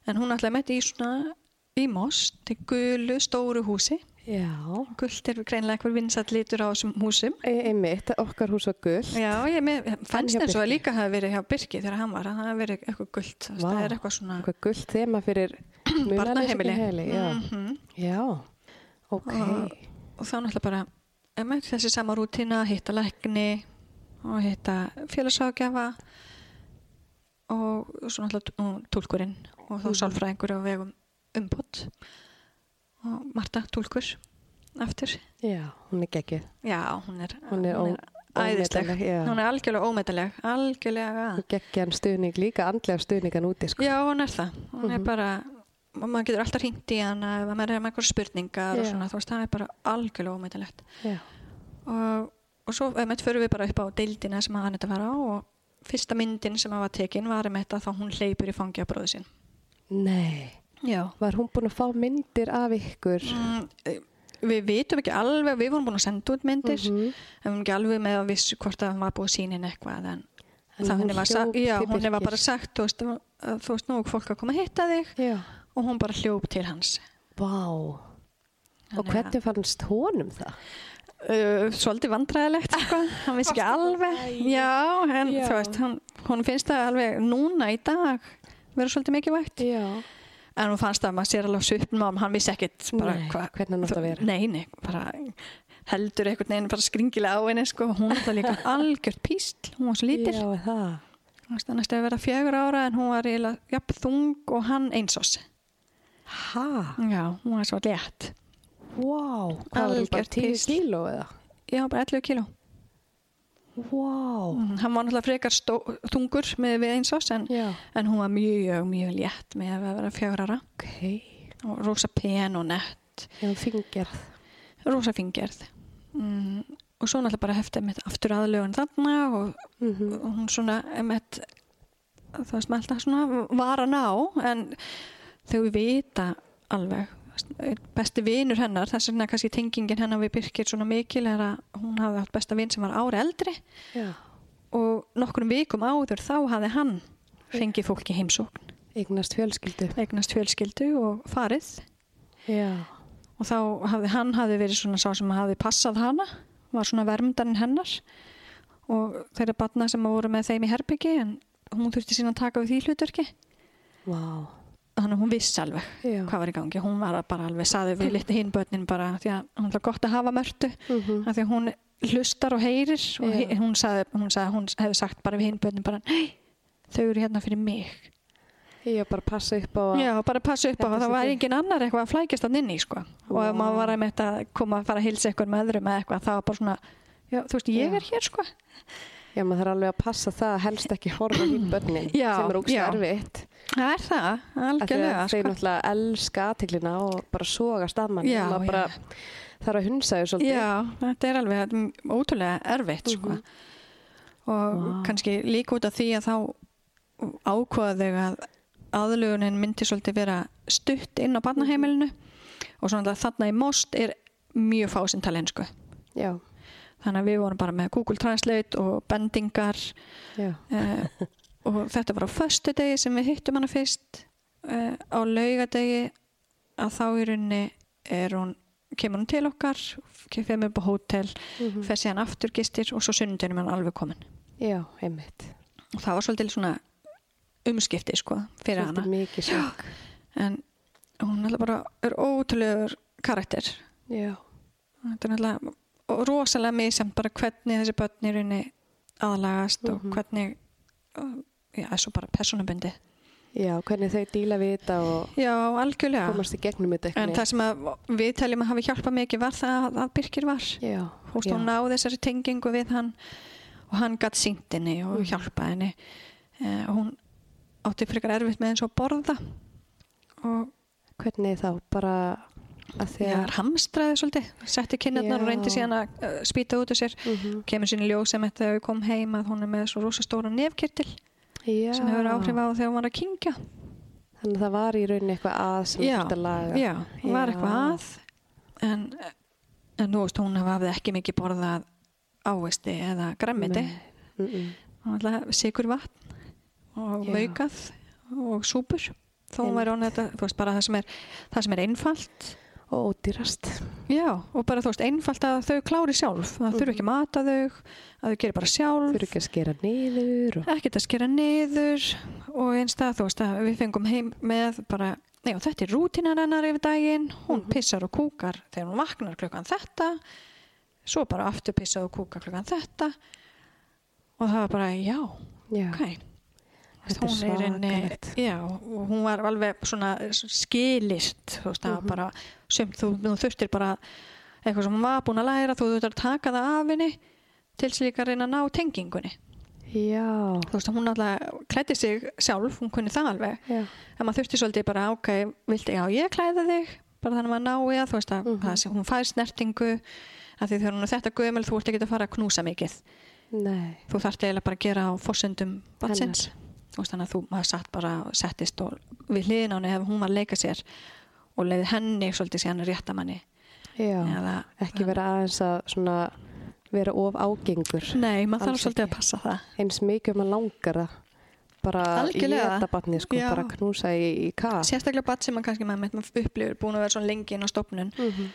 en hún náttúrulega mætti í svona í most, til gulu stóru húsi já. gult er greinlega eitthvað vinsat litur á þessum húsum E einmitt, okkar hús var gull. já, ég með, fannst eins og að líka hafi verið hjá Birki þegar hann var, að það hafi verið eitthvað veist, Vá. það er eitthvað svona Eitthvað gull þema fyrir barnaheimili já. Mhm. já, ok. Og- og þá náttúrulega bara þessi sama rútina, hitta lækni og hitta félagságjafa og svo náttúrulega t- og og þá sálfræðingur á vegum umbót og Marta Túlkur aftur Já, hún er geggjuð. já, hún er, Hún er ó- æðisleg ómetanleg, já. hún er algjörlega ómetaleg algjörlega Geggjan stuðning líka, andlega stuðningan úti, sko. já, hún er það hún er Mhm. bara og maður getur alltaf hringt í hana ef maður er með eitthvað spurningar og Já. svona, þú veist, það er bara algjörlega ómetalegt Já. og, og svo einmitt förum við bara upp á deildina sem hann þetta var á og fyrsta myndin sem hann var tekin var einmitt að þá hún hleypur í fangi á bróðu sinn Nei, já var hún búin að fá myndir af ykkur? mm, eh, við vitum ekki alveg við vorum búin að senda út myndir Mhm. við vorum ekki alveg með að vissu hvort að hann var búið sínin eitthvað en það henni var, já, hún var bara sagt þú veist, að, að þú veist nú fólk að koma að hitta þig Já. og hún bara hljóp til hans Vá. Og Þannig að- hvernig fannst honum það? Uh, svolítið vandræðilegt sko. hann vissi ekki alveg já, en Já. þú veist hann, hún finnst það alveg núna í dag vera svolítið mikið vægt Já. en hún fannst að maður sér alveg svipnum á hann hann vissi ekkit bara Nei, hvað hvernig hann átti að vera. nei, nei, bara heldur einhvern veginn bara skringilega á henni sko. hún var líka algjört písl hún var svo lítil það næstu að vera fjögur ára en hún var jafn þung og hann einsós Ha? já, hún var svo létt Vá. Hvað var hún bara Algjört 10 písl. kíló eða? já, bara 11 kíló Vá. Mm, hann var náttúrulega frekar stó, þungur með við einsós en, Já. en hún var mjög, mjög létt með að vera fjögur ára Ok. og rosa pen og nett Já, fingerð. rosa fingerð mm, og svo náttúrulega bara hefti með aftur aðlögun þarna og, Mm og hún svona einmitt, það sem alltaf svona var að ná en þau vita alveg besti vinur hennar, þess vegna kannski tengingin hennar við Birkir svona mikil er að hún hafði haft besta vin sem var ári eldri Já. og nokkrum vikum áður þá hafði hann fengið fólki heimsókn Eignast fjölskyldu. eignast fjölskyldu og farið Já. og þá hafði hann hafði verið svona sá sem hafði passað hana var svona vermdarinn hennar og þeirra batna sem voru með þeim í herbyggi en hún þurfti síðan að taka við því hlutverki Vá. Þannig að hún vissi alveg Já. hvað var í gangi hún var bara alveg, saði við litlu hinn börnin bara því að hún er gott að hafa mörtu Mm af því að hún hlustar og heyrir og Já. he, hún sagði, hún sagði, hún hefði sagt bara við hinn börnin bara, nei, þau eru hérna fyrir mig Ég bara passa upp á. Já, bara passa upp á Þetta að það sé var engin annar eitthvað að flækjast hann inn í sko. og ef maður var að koma að fara að hilsa eitthvað með öðrum eða eitthvað, það var bara svona já, þú veist, ég Já. er hér sko Já, maður þarf alveg að passa það að helst ekki horfa hinn börnin Já, sem er ógst já. erfitt. Það er það, algjörlega Þeir sko. náttúrulega elska aðtiklina og bara sogast að mann. Já, maður bara þarf að hunsa þau svolítið. Já, þetta er alveg ótrúlega erfitt sko. Mhm. og Vá. kannski líka út af því að þá ákvaða þau að aðlugunin myndi svolítið vera stutt inn á barnaheimilinu og svona þarna í most er mjög fásinn talensku Já, þannig að við vorum bara með Google Translate og bendingar já. og þetta var á föstu degi sem við hittum hana fyrst uh, á laugadegi að þá í rauninni er hún kemur hún til okkar kemur upp á hótel, Mhm. fer síðan aftur gistir og svo sunnundunum er hann alveg komin Já, einmitt. og það var svolítið svona umskipti sko fyrir Svolítið hana mikið sjokk. en hún er bara er ótrúlegur karakter Já. þetta er náttúrulega rosalega misjæmt bara hvernig þessi börn í rauninni aðlagast og Mhm. hvernig já, þessu bara personabundi Já, hvernig þau díla við þetta og já, algjörlega. komast í gegnum þetta en það sem við teljum að hafi hjálpað mikið var það að, að Birkir var. Já. hún náði þessari tengingu við hann og hann gatt syngt henni og Mhm. hjálpaði henni. Eh, og hún átti frekar erfitt með eins og borða. Og Hvernig þá? Bara að því að... hamstraði svolítið. Setti kinnarnar og reyndi síðan að uh, spýta út úr sér. Mhm. kemur sín í ljós sem þetta kom heim að hún er með svo rosa stóra nefkirtil Já. sem hefur áhrif á þegar hún var að kingja Þannig að það var í rauninni eitthvað að sem já, þetta laga. já, hún var eitthvað að en, en nú veist hún hafði ekki mikið borðað ávesti eða grammiti Nei. Mm -mm. ætlaði sigur vatn og maukað og súpur þó hún væri honum þetta, þú veist, bara það sem er það sem er einfalt Og ódýrast. já, og bara þú veist, einfalt að þau klári sjálf það þurfi ekki að mata þau að þau gerir bara sjálf Þurfi ekki að skera niður og... ekkert að skera niður og eins það, þú veist, að við fengum heim með bara, já, þetta er rútínan hennar yfir daginn, hún Mhm. pissar og kúkar þegar hún vaknar klukkan þetta svo bara aftur pissar og kúkar klukkan þetta og það var bara, já, Já. ok er hún er inni, já, og hún var alveg svona skilist, þú veist, það var Mhm. bara, sem þú, þú þurftir bara eitthvað sem hún var búin að læra, þú þurftir að taka það af henni til þess líka að reyna að ná tengingunni. Já, Þú veist, hún alltaf klætti sig sjálf, hún kunni það alveg, já, en maður þurfti svolítið bara, ok, viltu, já, ég klæða þig, bara þannig að maður nái að, þú veist, að það sem hún fær snertingu, að því þegar hún er þetta gömul, þú ert ekki að fara að knúsa mikið. nei, þú þarft eiginlega bara að gera á forsendum batsins þannig að þú maður satt bara og settist og við hliðin á henni ef hún var að leika sér og leiði henni svolítið síðan réttamanni já, Eða, ekki vera aðeins að svona vera of ágengur Nei, maður þarf svolítið að passa það eins mikið að langar það bara Algjörlega. í þetta batni sko, Já. bara knúsa í, í kaf sérstaklega bat sem maður kannski maður, maður upplifir búin að vera svona lengi inn á stofnun Mhm.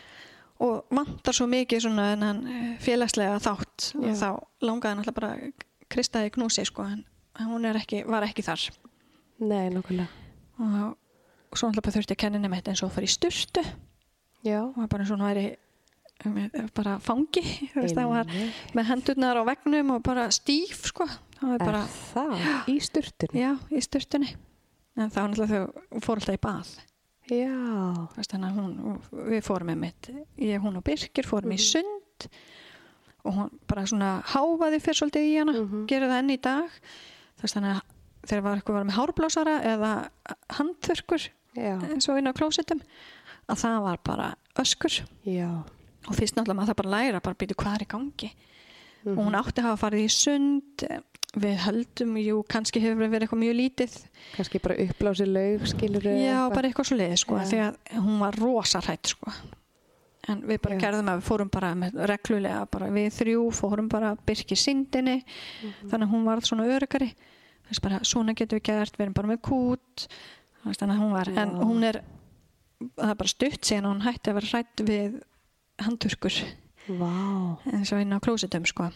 og vantar svo mikið svona eh, félagslega þátt og Já. þá langaði náttúrulega bara Krista í knúsi sko en hún er ekki, var ekki þar. Nei, nokkulega og, og svo bara þurfti að kenna henni með þetta eins og fara í styrtu Já, og var bara eins og hún væri um, bara fangi með hendurnar á vegnum og bara stíf sko. Það var bara, Er það? Í sturtunni? já, í styrtunni en var náttúrulega fór alltaf í bað. Já, að hún, við fórum með mitt ég, hún og Birkir fórum í Mhm. sund. Og hún bara svona háfaði fyrir svolítið í hana Mhm. gerir það enn í dag veist þannig að þegar var eitthvað með hárblásara eða handþurkur já, eins og inn á klósitum að það var bara öskur. Já. Og fyrst náttúrulega maður það bara læra bara býtu hvað er í gangi? Mhm. og hún átti að hafa farið í sund. Við höldum, jú, kannski hefur verið eitthvað mjög lítið. Kannski bara uppblási laug, skilur já, bara eitthvað svo leiði sko, að hún var rosa hrætt sko en við bara gerðum að við fórum bara reglulega, bara við þrjú fórum bara byrki sindinni Mhm. þannig að hún varð svona örugari þess bara, svona getum við gert, við erum bara með kút. Þannig að hún var en Já. hún er, það er bara stutt síðan hún hætti að vera hrætt við handturkur Vá, eins og inn á klósitum sko.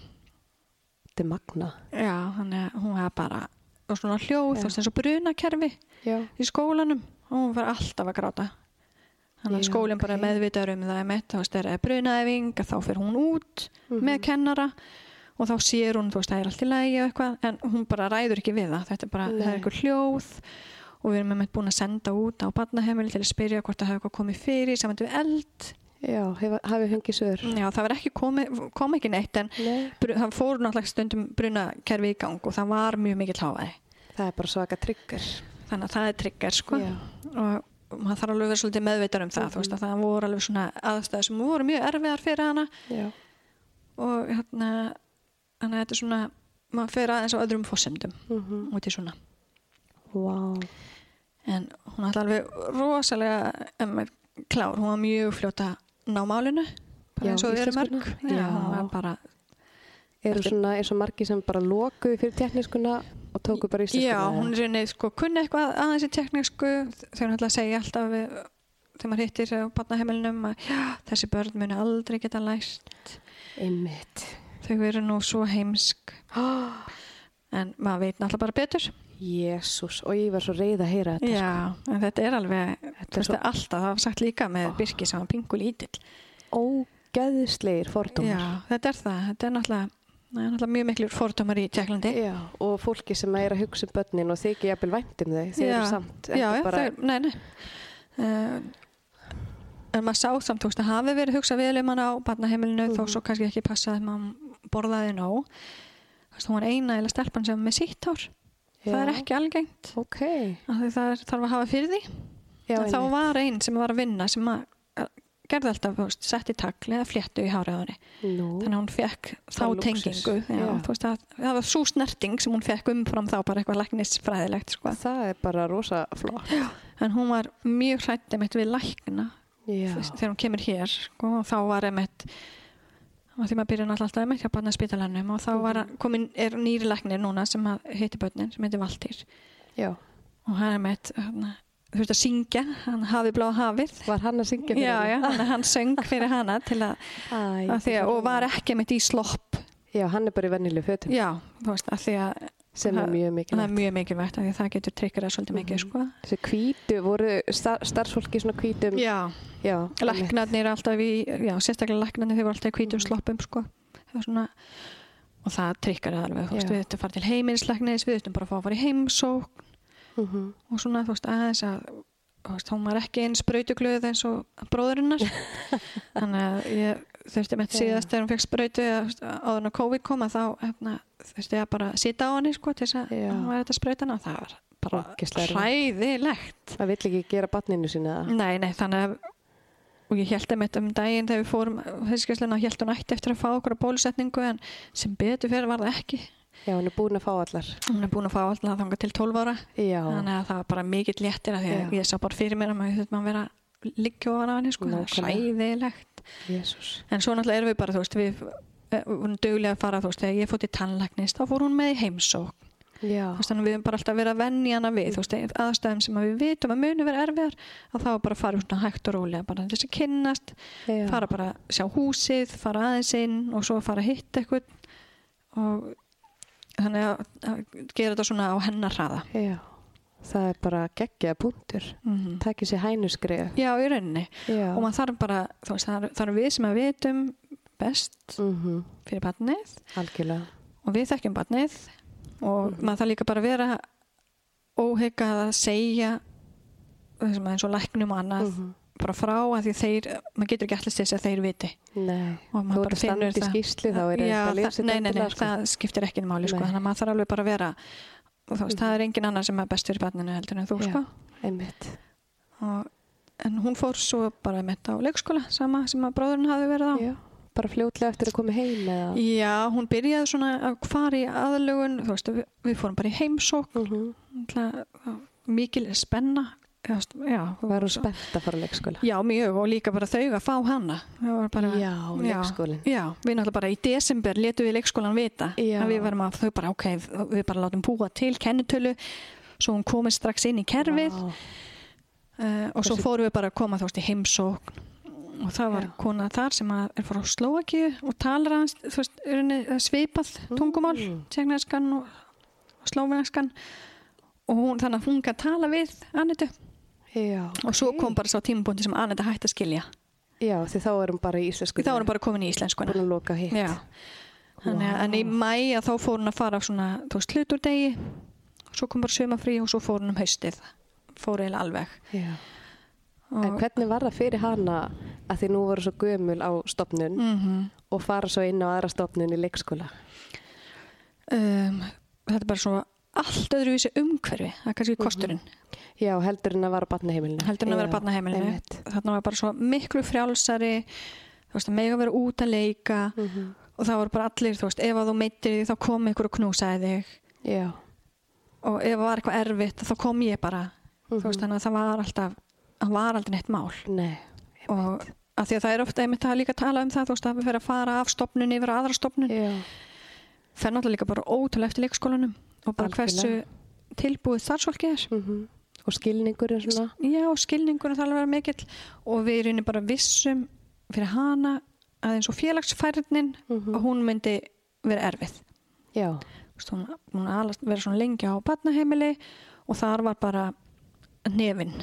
Þetta er magna Já, þannig að hún var bara og svona hljóð, þú veist eins og brunakerfi Já, í skólanum. Og hún var alltaf að gráta þannig að skólinn bara ok. meðvitaður um það með, þá veist, er brunaæfing þá fyrir hún út Mhm. með kennara og þá sér hún, þú veist, það er allt í lagi og eitthvað, en hún bara ræður ekki við það. Þetta er bara, það Nei. er eitthvað hljóð og við erum með búin að senda út á barnaheimili til að spyrja hvort það hefur eitthvað komið fyrir saman við eld. Já, hef, hafi fengið svör. Já, það var ekki komið, kom ekki neitt en Nei, það fór náttúrulega stundum brunakerfi í gang og það var mjög mikill háaði það er bara svaka tryggur þannig að það er trigger sko. Já, og maður þarf alveg að vera svolítið meðveitar um það þú veist að það voru alveg svona aðstæði sem voru mjög erfiðar fyrir hana. Já, og hérna þannig að þetta er svona maður fer aðeins á öðrum fórsendum mhm, út í svona. Vá. En hún ætla alveg rosalega um, klár, hún var mjög fljóta ná málinu bara Já, eins og við erum mörg. Já, Já. bara Eru Eftir- svona eins og margi sem bara lokuðu fyrir tekniskuna og tóku bara íslenskuna já, hún er raunnið sko kunni eitthvað aðeins í teknísku þau náttúrulega segja alltaf við, þegar maður hittir á barnaheimilinum að já, þessi börn muni aldrei geta læst. Einmitt. Þau eru nú svo heimsk. Oh, en maður veit náttúrulega bara betur. Jésús, og ég var svo reið að heyra þetta já, en þetta er alveg Þetta er svo alltaf, það var sagt líka með Birki sem var pingu lítill. Ógeðslegir fordómar. Já, þetta er það, þetta er náttúrulega það er náttúrulega mjög miklu fordómar í Tjekklandi Já, og fólki sem er að hugsa um börnin og þykja jafnvel vænt um þau, þau Já. eru samt já, já, bara, þau, nei, nei uh, en maður sá samt, þú veist, að hafi verið hugsað vel um hana á barnaheimilinu þó Mhm. svo kannski ekki passaði að maður borðaði nóg þú veist, hún var eina eða stelpan sem með sítt hár það er Já. ekki algengt Ok, það þarf að hafa fyrir því já, en þá einmitt. var einn sem var að vinna sem að gerði alltaf, veist, setti tagli eða fléttu í henni. Nú, þannig að hún fekk þá Það tengingu já, já. þú veist, að, það var svo snerting sem hún fekk umfram þá bara eitthvað læknisfræðilegt sko. það er bara rosa flott. En hún var mjög hrætt einmitt við lækna Já, þegar hún kemur hér sko, og þá var einmitt og því maður byrja náttúrulega alltaf einmitt hjá barnaspítalanum og þá var að- komin, er nýri læknir núna sem heiti börnin, sem heiti Valtýr. Já. Og hann er einmitt hérna, veist að syngja, hann hafi blá hafið Var hann að syngja fyrir já, já, hana? hann, hann söng fyrir að, að að, og var ekki einmitt í slopp Já, hann er bara í vennileg fötum já, þú veist, að því að sem er mjög það er mikilvægt mjög mikilvægt að því að það getur tryggjara svolítið mikið Mhm. sko. Þessi hvítu, voru star starfsfólki svona hvítum já, já læknarnir alltaf í já, sérstaklega læknarnir þau voru alltaf í hvítum Mhm. sloppum sko. það var svona og það trikkar það alveg, þú veist, Já. við þurfum að fara til heimilislegnis, við þurfum bara að fá að fara í heimsók Mhm. og svona, þú veist, aðeins að veist, hún var ekki eins sprautuglöð eins og bróðurinnar þannig að ég þurfti með síðast þegar hún fekk sprautu eða áður að COVID koma þá hefna, þurfti ég að bara sita á henni sko til þess að Já. hún var þetta sprautana og það var bara hræðilegt Það vill ekki gera barninu sína það. nei, nei, þannig að og ég held einmitt um daginn þegar við fórum heilskessluna, held hún ætti eftir að fá okkur á bólusetningu en sem betur fyrir var það ekki Já, hún er búin að fá allar. hún er búin að fá alltaf þangað til 12 ára. Já, þannig að það var bara mikill léttir að því að ég sá bara fyrir mér að maður þurfti að vera liggja ofan á henni sko, það er hræðilegt. Jésús. en svo náttúrulega erum við bara, þú veist, við eh, vorum duglega að fara, þú veist, þegar ég fótt í tannlæknist þá fór hún með í heimsók Já, þú veist, þannig að við erum bara alltaf verið að venja hana við þú veist, aðstæðum sem að við vitum að muni vera erfiðar að þá bara fara svona hægt og rólega bara þess að kynnast, já. fara bara að sjá húsið, fara aðeins inn og svo fara að hitta eitthvað og þannig að, að gera þetta svona á hennar hraða Já, það er bara geggjaða punktur. mm Takk sér hænuskrið. Já, í rauninni Já. og maður þarf bara, þú veist, það er- það er við sem að vitum best Mhm, fyrir barnið Algjörlega. og við þekkjum barnið og Mhm. maður þarf líka bara að vera óheikað að segja þessum eins og læknum og annað Mhm. Bara frá að því þeir, maður getur ekki allast þess að þeir viti. Nei, og þú ert bara að standa finnur í skýrslu þá er Já, það, nei, nei, nei, það skiptir ekki máli sko, þannig að maður þarf alveg bara að vera og veist, Mhm. það er engin annar sem er best fyrir barninu heldur en þú Já. sko. og, en hún fór svo bara með á leikskóla sama sem að bróðurinn hafi verið á. Já, bara fljótlega eftir að koma heim eða... Já, hún byrjaði svona að fara í aðlugun, þú veist, við, við fórum bara í heimsók, Mhm. náttúrulega, mikil spenna, já, Var hún spennt að fara á leikskóla? já, mjög og líka bara þau að fá hana. Bara, Já, leikskólinn. Já, við náttúrulega bara í desember letum við leikskólan vita að við varum að þau bara, ok, við bara látum búa til kennitölu, svo hún komið strax inn í kerfið uh, og svo Hversu- fórum við bara að koma veist í heimsókn og það var Já. kona þar sem að er frá Slovakíu og talar þú veist, henni svipað tungumál, Mm. tjeknarskan og slóvinskan og hún, þannig að hún kann tala við Anetu Já, og svo kom bara sá tímapunkti sem Aneta hætti að skilja. Já, því þá erum bara í íslensku. þá var hún bara komin í íslenskuna. Þannig að en í mæ að þá fór hún að fara á svona, þú veist, hluturdegi svo kom bara sumafrí og svo fór hún um haustið. Fór eiginlega alveg. Já. og, En hvernig var það fyrir hana að því nú voru svo gömul á stopnun mm og fara svo inn á aðra stopnun í leikskóla? um, þetta er bara svo allt öðruvísi umhverfi, það er kannski kosturinn Já, heldur en að vara á barnaheimilinu. heldur en að vera einmitt. þarna var bara svo miklu frjálsari þú veist, að mega vera út að leika Mhm. og það voru bara allir, þú veist, ef að þú meittir því þá kom ykkur og knúsaði þig Já. og ef það var eitthvað erfitt þá kom ég bara þú veist, Mhm. þannig að það var alltaf það var aldrei neitt mál Nei. og að því að það er ofta einmitt að líka tala um það þú veist, að við fyrir að fara af stopnun yfir að aðra stopnun Já. fer náttúrulega líka bara ótrúlega eftir leikskólanum og bara hversu tilbúið starfsfólki er Mm Og skilningur er svona. Já, skilningur er það alveg mikill og við erum bara vissum fyrir hana að eins og félagsfærnin Mhm. og hún myndi vera erfið. Já. Hún, hún verið svona lengi á barnaheimili og þar var bara nefin.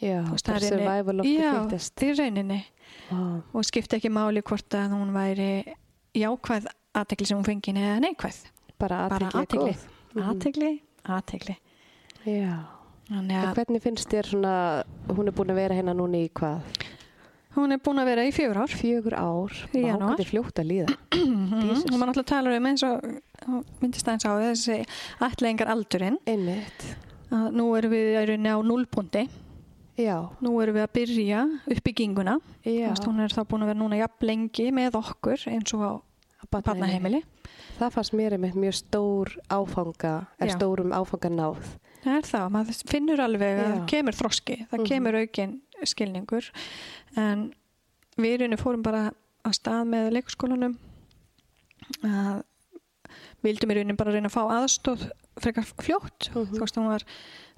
Já, það er survival of the Já, fittest. í rauninni Vá. og skipti ekki máli hvort að hún væri jákvæð aðtekli sem hún fengið eða neikvæð. Bara Bara aðtekli Mhm. Aðtekli, aðtekli. Já. Að hvernig finnst þér svona, hún er búin að vera hérna núna í hvað? hún er búin að vera í fjögur ár. Fjögur ár. Hvað er fljótt að líða. Og maður náttúrulega talar um eins og myndist aðeins á þessi ætlengar aldurinn Einmitt. að nú erum við í rauninni á núlpunkti Já. nú erum við að byrja uppbygginguna hún er þá búin að vera núna jafn lengi með okkur eins og á barnaheimili Það fannst mér einmitt mjög stór áfanga, er Já. stórum áfanga náð. það er það, maður finnur alveg að það kemur þroski, það Mhm. kemur aukin skilningur en við í rauninni fórum bara að stað með leikskólanum að vildum í rauninni bara reyna að fá aðstóð frekar fljótt Mhm. þú veist hún var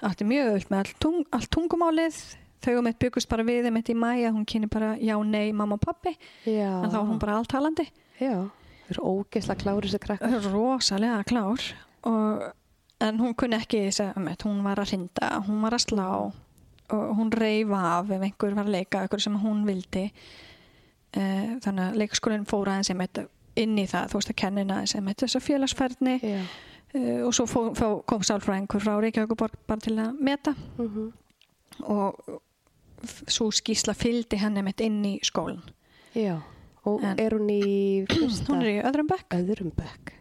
átti mjög öll með all tung, allt tungumálið þau um eitt byggust bara við um eitt í mæja hún kynni bara já, nei, mamma og pappi Já. en þá var hún bara alltalandi Já. Það er ógeðslega klári þessi krakkar. það er rosalega klár og, en hún kunni ekki þess að hún var að hrinda, hún var að slá og hún reyfa af ef einhver var að leika, einhver sem hún vildi e, þannig að leikskólinn fóra aðeins sem eitt inn í það, þú veist að kennina sem heitir þess að félagsfærni Já. uh, og svo fó, fó, kom sálfræðingur frá Reykjavíkuborg bara til að meta Mm og svo skýsla fylgdi henni mitt inn í skólan. Já. Og En- er hún í fyrsta Hún er í öðrum bekk öðrum bekk?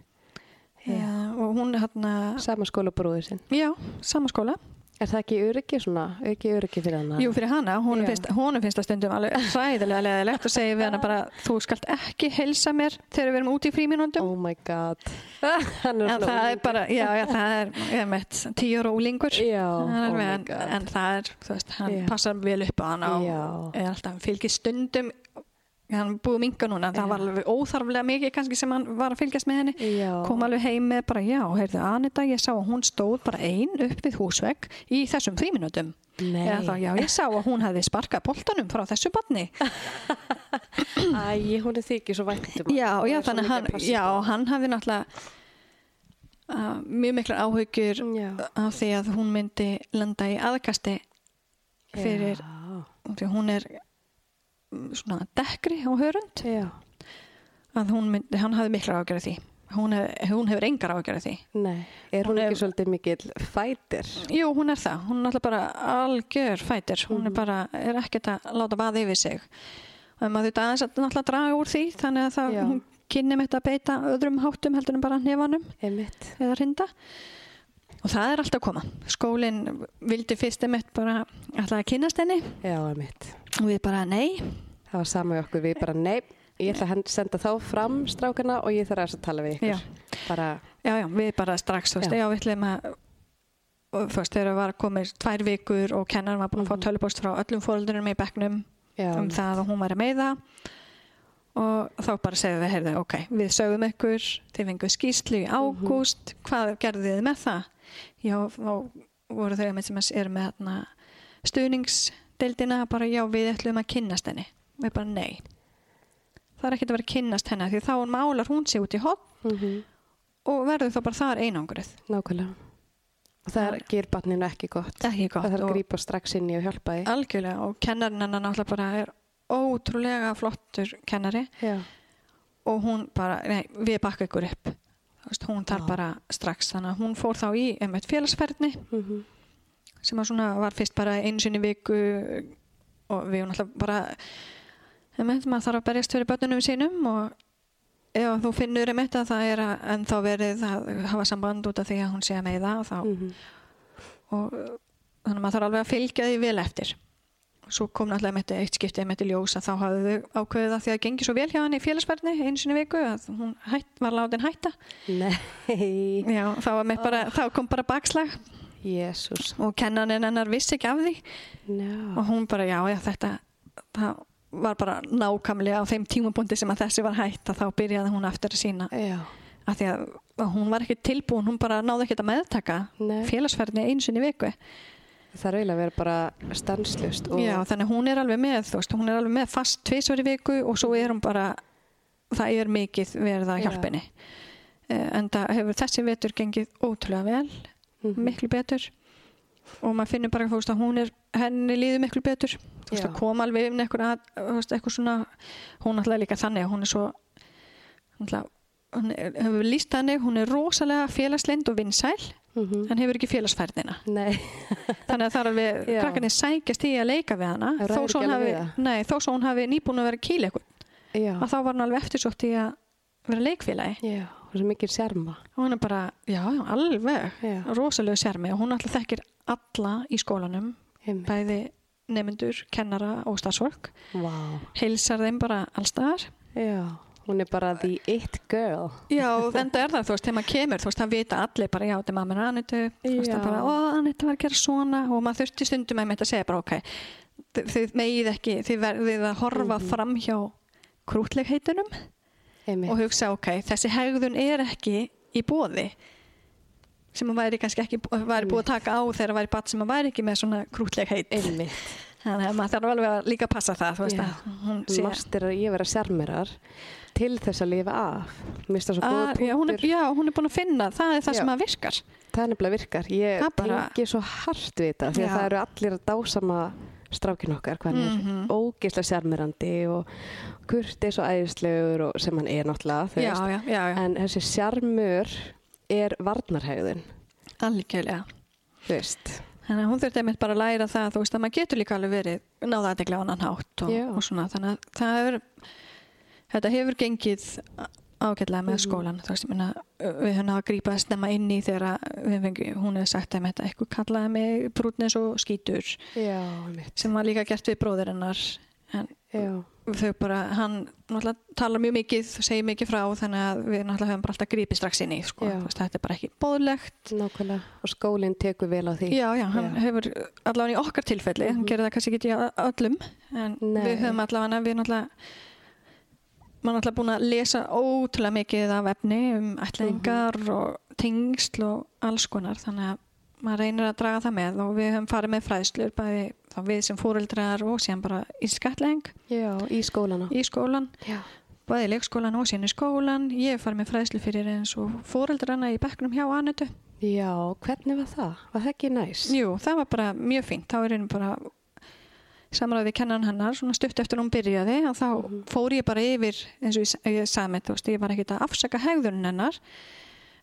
uh, og hún er hérna, Sama skóla bróður sinn. já, sama skóla. Er það ekki öryggi svona, ekki öryggi fyrir hana? Jú, fyrir hana, hún Já. finnst, finnst það stundum alveg ræðilega leðilegt og segir við hana bara, þú skalt ekki helsa mér þegar við erum út í fríminúndum. Oh my god. Hann er En það er bara, já, já, það er, ég veit, tíu ára úlingur. Já, oh my en, god. en það er, þú veist, hann Já. passar vel upp á hana og Já. er alltaf fylgir stundum, hann búið að minka núna, það var alveg óþarflega mikið kannski sem hann var að fylgjast með henni. Já. Kom alveg heim með bara, já, heyrðu, Anita, ég sá að hún stóð bara ein upp við húsvegg í þessum. Eða þá, já, ég sá að hún hefði sparkað boltanum frá þessu barni. Æ, hún er þykir svo væntum. Já, já, þannig hann, já, hann hafði náttúrulega uh, mjög miklar áhyggjur Já. af því að hún myndi landa í aðkasti fyrir, því hún er svona dekkri á hörund Já. að hún myndi, hann hafði miklar ágjörði því hún, hef, hún hefur engar ágjörði því Nei. Er hún, Hún ekki svolítið mikill fætir? Jú, hún er það, hún er náttúrulega bara algjör fætir, hún Mhm. er bara er ekkert að láta vaða yfir sig og maður þetta aðeins að náttúrulega draga úr því þannig að það, hún kynni mitt að beita öðrum háttum heldur en bara Einmitt. eða hrinda og það er alltaf að koma skólinn vildi fyrst einmitt bara alltaf að kynast henni Já, og við bara nei Það var sama í okkur, við bara nei, ég ætla að senda þá fram strákana og ég þarf að tala við ykkur. Já. Bara, já, já, við bara strax, veist, við ætlum að veist, þegar það var komið tvær vikur og kennarin var búin að fá Mhm. tölupost frá öllum fóruldunum í bekknum já. um það að hún væri með það og þá bara segðum við, heyrðu, ok, við sögum ykkur, þið fenguð skýslu í ágúst, hvað gerðu þið með það? Já, þá voru þau með sem eru með þarna stuðningsdeildina, bara já, við ætlum að kynnast henni. Við bara, nei. Það er ekkert að vera að kynnast henni, því þá málar hún sig út í hot Mm og verður þá bara þar einangrið. Nákvæmlega. Og það er, ger barninu ekki gott. Ekki gott. Það þarf að grípa strax inn í og hjálpa því. Algjörlega, og kennarinn hennar náttúrulega bara er ótrúlega flottur kennari. Já. og hún bara, nei, við bakka ykkur upp veist, hún þarf Já. bara strax þannig að hún fór þá í einmitt félagsferðni Mm sem að svona var fyrst bara einu sinni í viku og við hún alltaf bara einmitt, maður þarf að berjast fyrir börnunum sínum og ef þú finnur einmitt að það er að ennþá verið að hafa samband út af því að hún sé að meiða og, þá, -hmm. og þannig að maður þarf alveg að fylgja því vel eftir svo kom náttúrulega einmitt eitt skipti einmitt í ljós að þá hafðu þau ákveðið að því að það gengi svo vel hjá hann í félagsferðni einu sinni í viku að hún hætt, var látin hætta Nei. Já, þá, bara, þá kom bara bakslag Jésús. og kennaninn hennar vissi ekki af því Já. og hún bara, já, já, þetta það var bara nákamlega á þeim tímapunkti sem að þessi var hætt að þá byrjaði hún aftur að sína Já. að því að hún var ekki tilbúin, hún bara náði ekki að meðtaka Nei. félagsferðni einu sinni í viku Það er eiginlega að vera bara stanslust. Já, þannig að hún er alveg með, þú veist, hún er alveg með fast tvisvar í viku og svo er hún bara það er mikið verið að Já. hjálpa henni Eh, en það hefur þessi vetur gengið ótrúlega vel Mhm. miklu betur og maður finnur bara þú veist, að hún er, henni líður miklu betur þú veist Já. að koma alveg inn eitthvað, þú veist, eitthvað svona hún alltaf líka þannig að hún er svo hún, hún er, hefur líst þannig hún er rosalega félagslind og vinsæl Mhm. en hefur ekki félagsfærnina Nei. þannig að það er alveg, krakkarnir sækjast í að leika við hana þó svo, hún hafi, nei, þó svo hún hafi nýbúin að vera kýl eitthvað að þá var hún alveg eftirsótt í að vera leikfélagi Já. Og svo mikil sjarma. og hún er bara, já, alveg Já. rosalegu sérmi og hún alltaf þekkir alla í skólanum Einmitt. bæði nemyndur, kennara og starfsfólk Vá. heilsar þeim bara allstaðar Já. Hún er bara the it girl. Já, enda er það, þú veist, þegar maður kemur þú veist, það vita allir bara, já, þetta er mamma Anitu þú veist, það bara, ó, Anita var að gera svona og maður þurfti stundum með mitt að segja bara, ok þið, megið ekki, þið verðið að horfa Mhm. fram hjá krútlegheitunum og hugsa, ok, þessi hegðun er ekki í bóði sem að væri kannski ekki, væri búið að taka á þegar væri bat sem að væri ekki með svona krútlegheit Einmitt. þannig að maður þarf alveg að líka passa það þú veist Já. að hún sé Marst er að ég vera sjarmerar til þess að lifa af. Svo að, já, hún er, já, hún er búin að finna það er það Já. sem að virkar Það er nefnilega virkar. Ég bara- tengi svo hart við þetta því að það eru allir að dásama strákin okkar, hvað hann er Mhm. ógeðslega sjarmirandi og kurtis og æðislegur og sem hann er náttúrulega, já, já, já, En þessi sjarmur er varnarhegðun, algjörlega. Þannig að hún þurfti einmitt bara að læra það, þú veist, að maður getur líka alveg verið náða aðdegla á annan hátt og, og svona, þannig að það hefur, þetta hefur gengið ágætlega með Mhm. skólan, veist, meina, við höfum að grípa að snemma inn í þegar fengi, hún hefði sagt að eitthvað kallaði mig brúnnes og skítur, Já, sem var líka gert við bróðir hennar, en Já, þau bara, hann náttúrulega talar mjög mikið, segir mikið frá, þannig að við náttúrulega höfum bara alltaf grípið strax inn í, sko, þetta er bara ekki bóðlegt, nákvæmlega. Og skólinn tekur vel á því. Já, já, hann Já. hefur allavega í okkar tilfelli, hann Mhm. gerir það kannski ekki í öllum, en Nei. við höfum allavega, við náttúrulega, maður náttúrulega búin að lesa ótrúlega mikið af efni um ætlaðingar Mhm. og tengsl og alls konar, þannig að maður reynir að draga það með og við höfum farið með fræðslur, bæði þá við sem fóreldrar og síðan bara í skatlæng Já, í skólana. í skólan, Já. bæði í leikskólan og síðan í skólan, ég hef farið með fræðslu fyrir eins og fóreldrarna í bekknum hjá Anetu. Já, hvernig var það? Var það ekki næs? Jú, það var bara mjög fínt. Þá er einu bara samræði við kennan hennar, svona stutt eftir hún byrjaði og þá Mhm. fór ég bara yfir eins og ég, ég sagði með þú veist, ég var ekkert að afsaka hegðunin hennar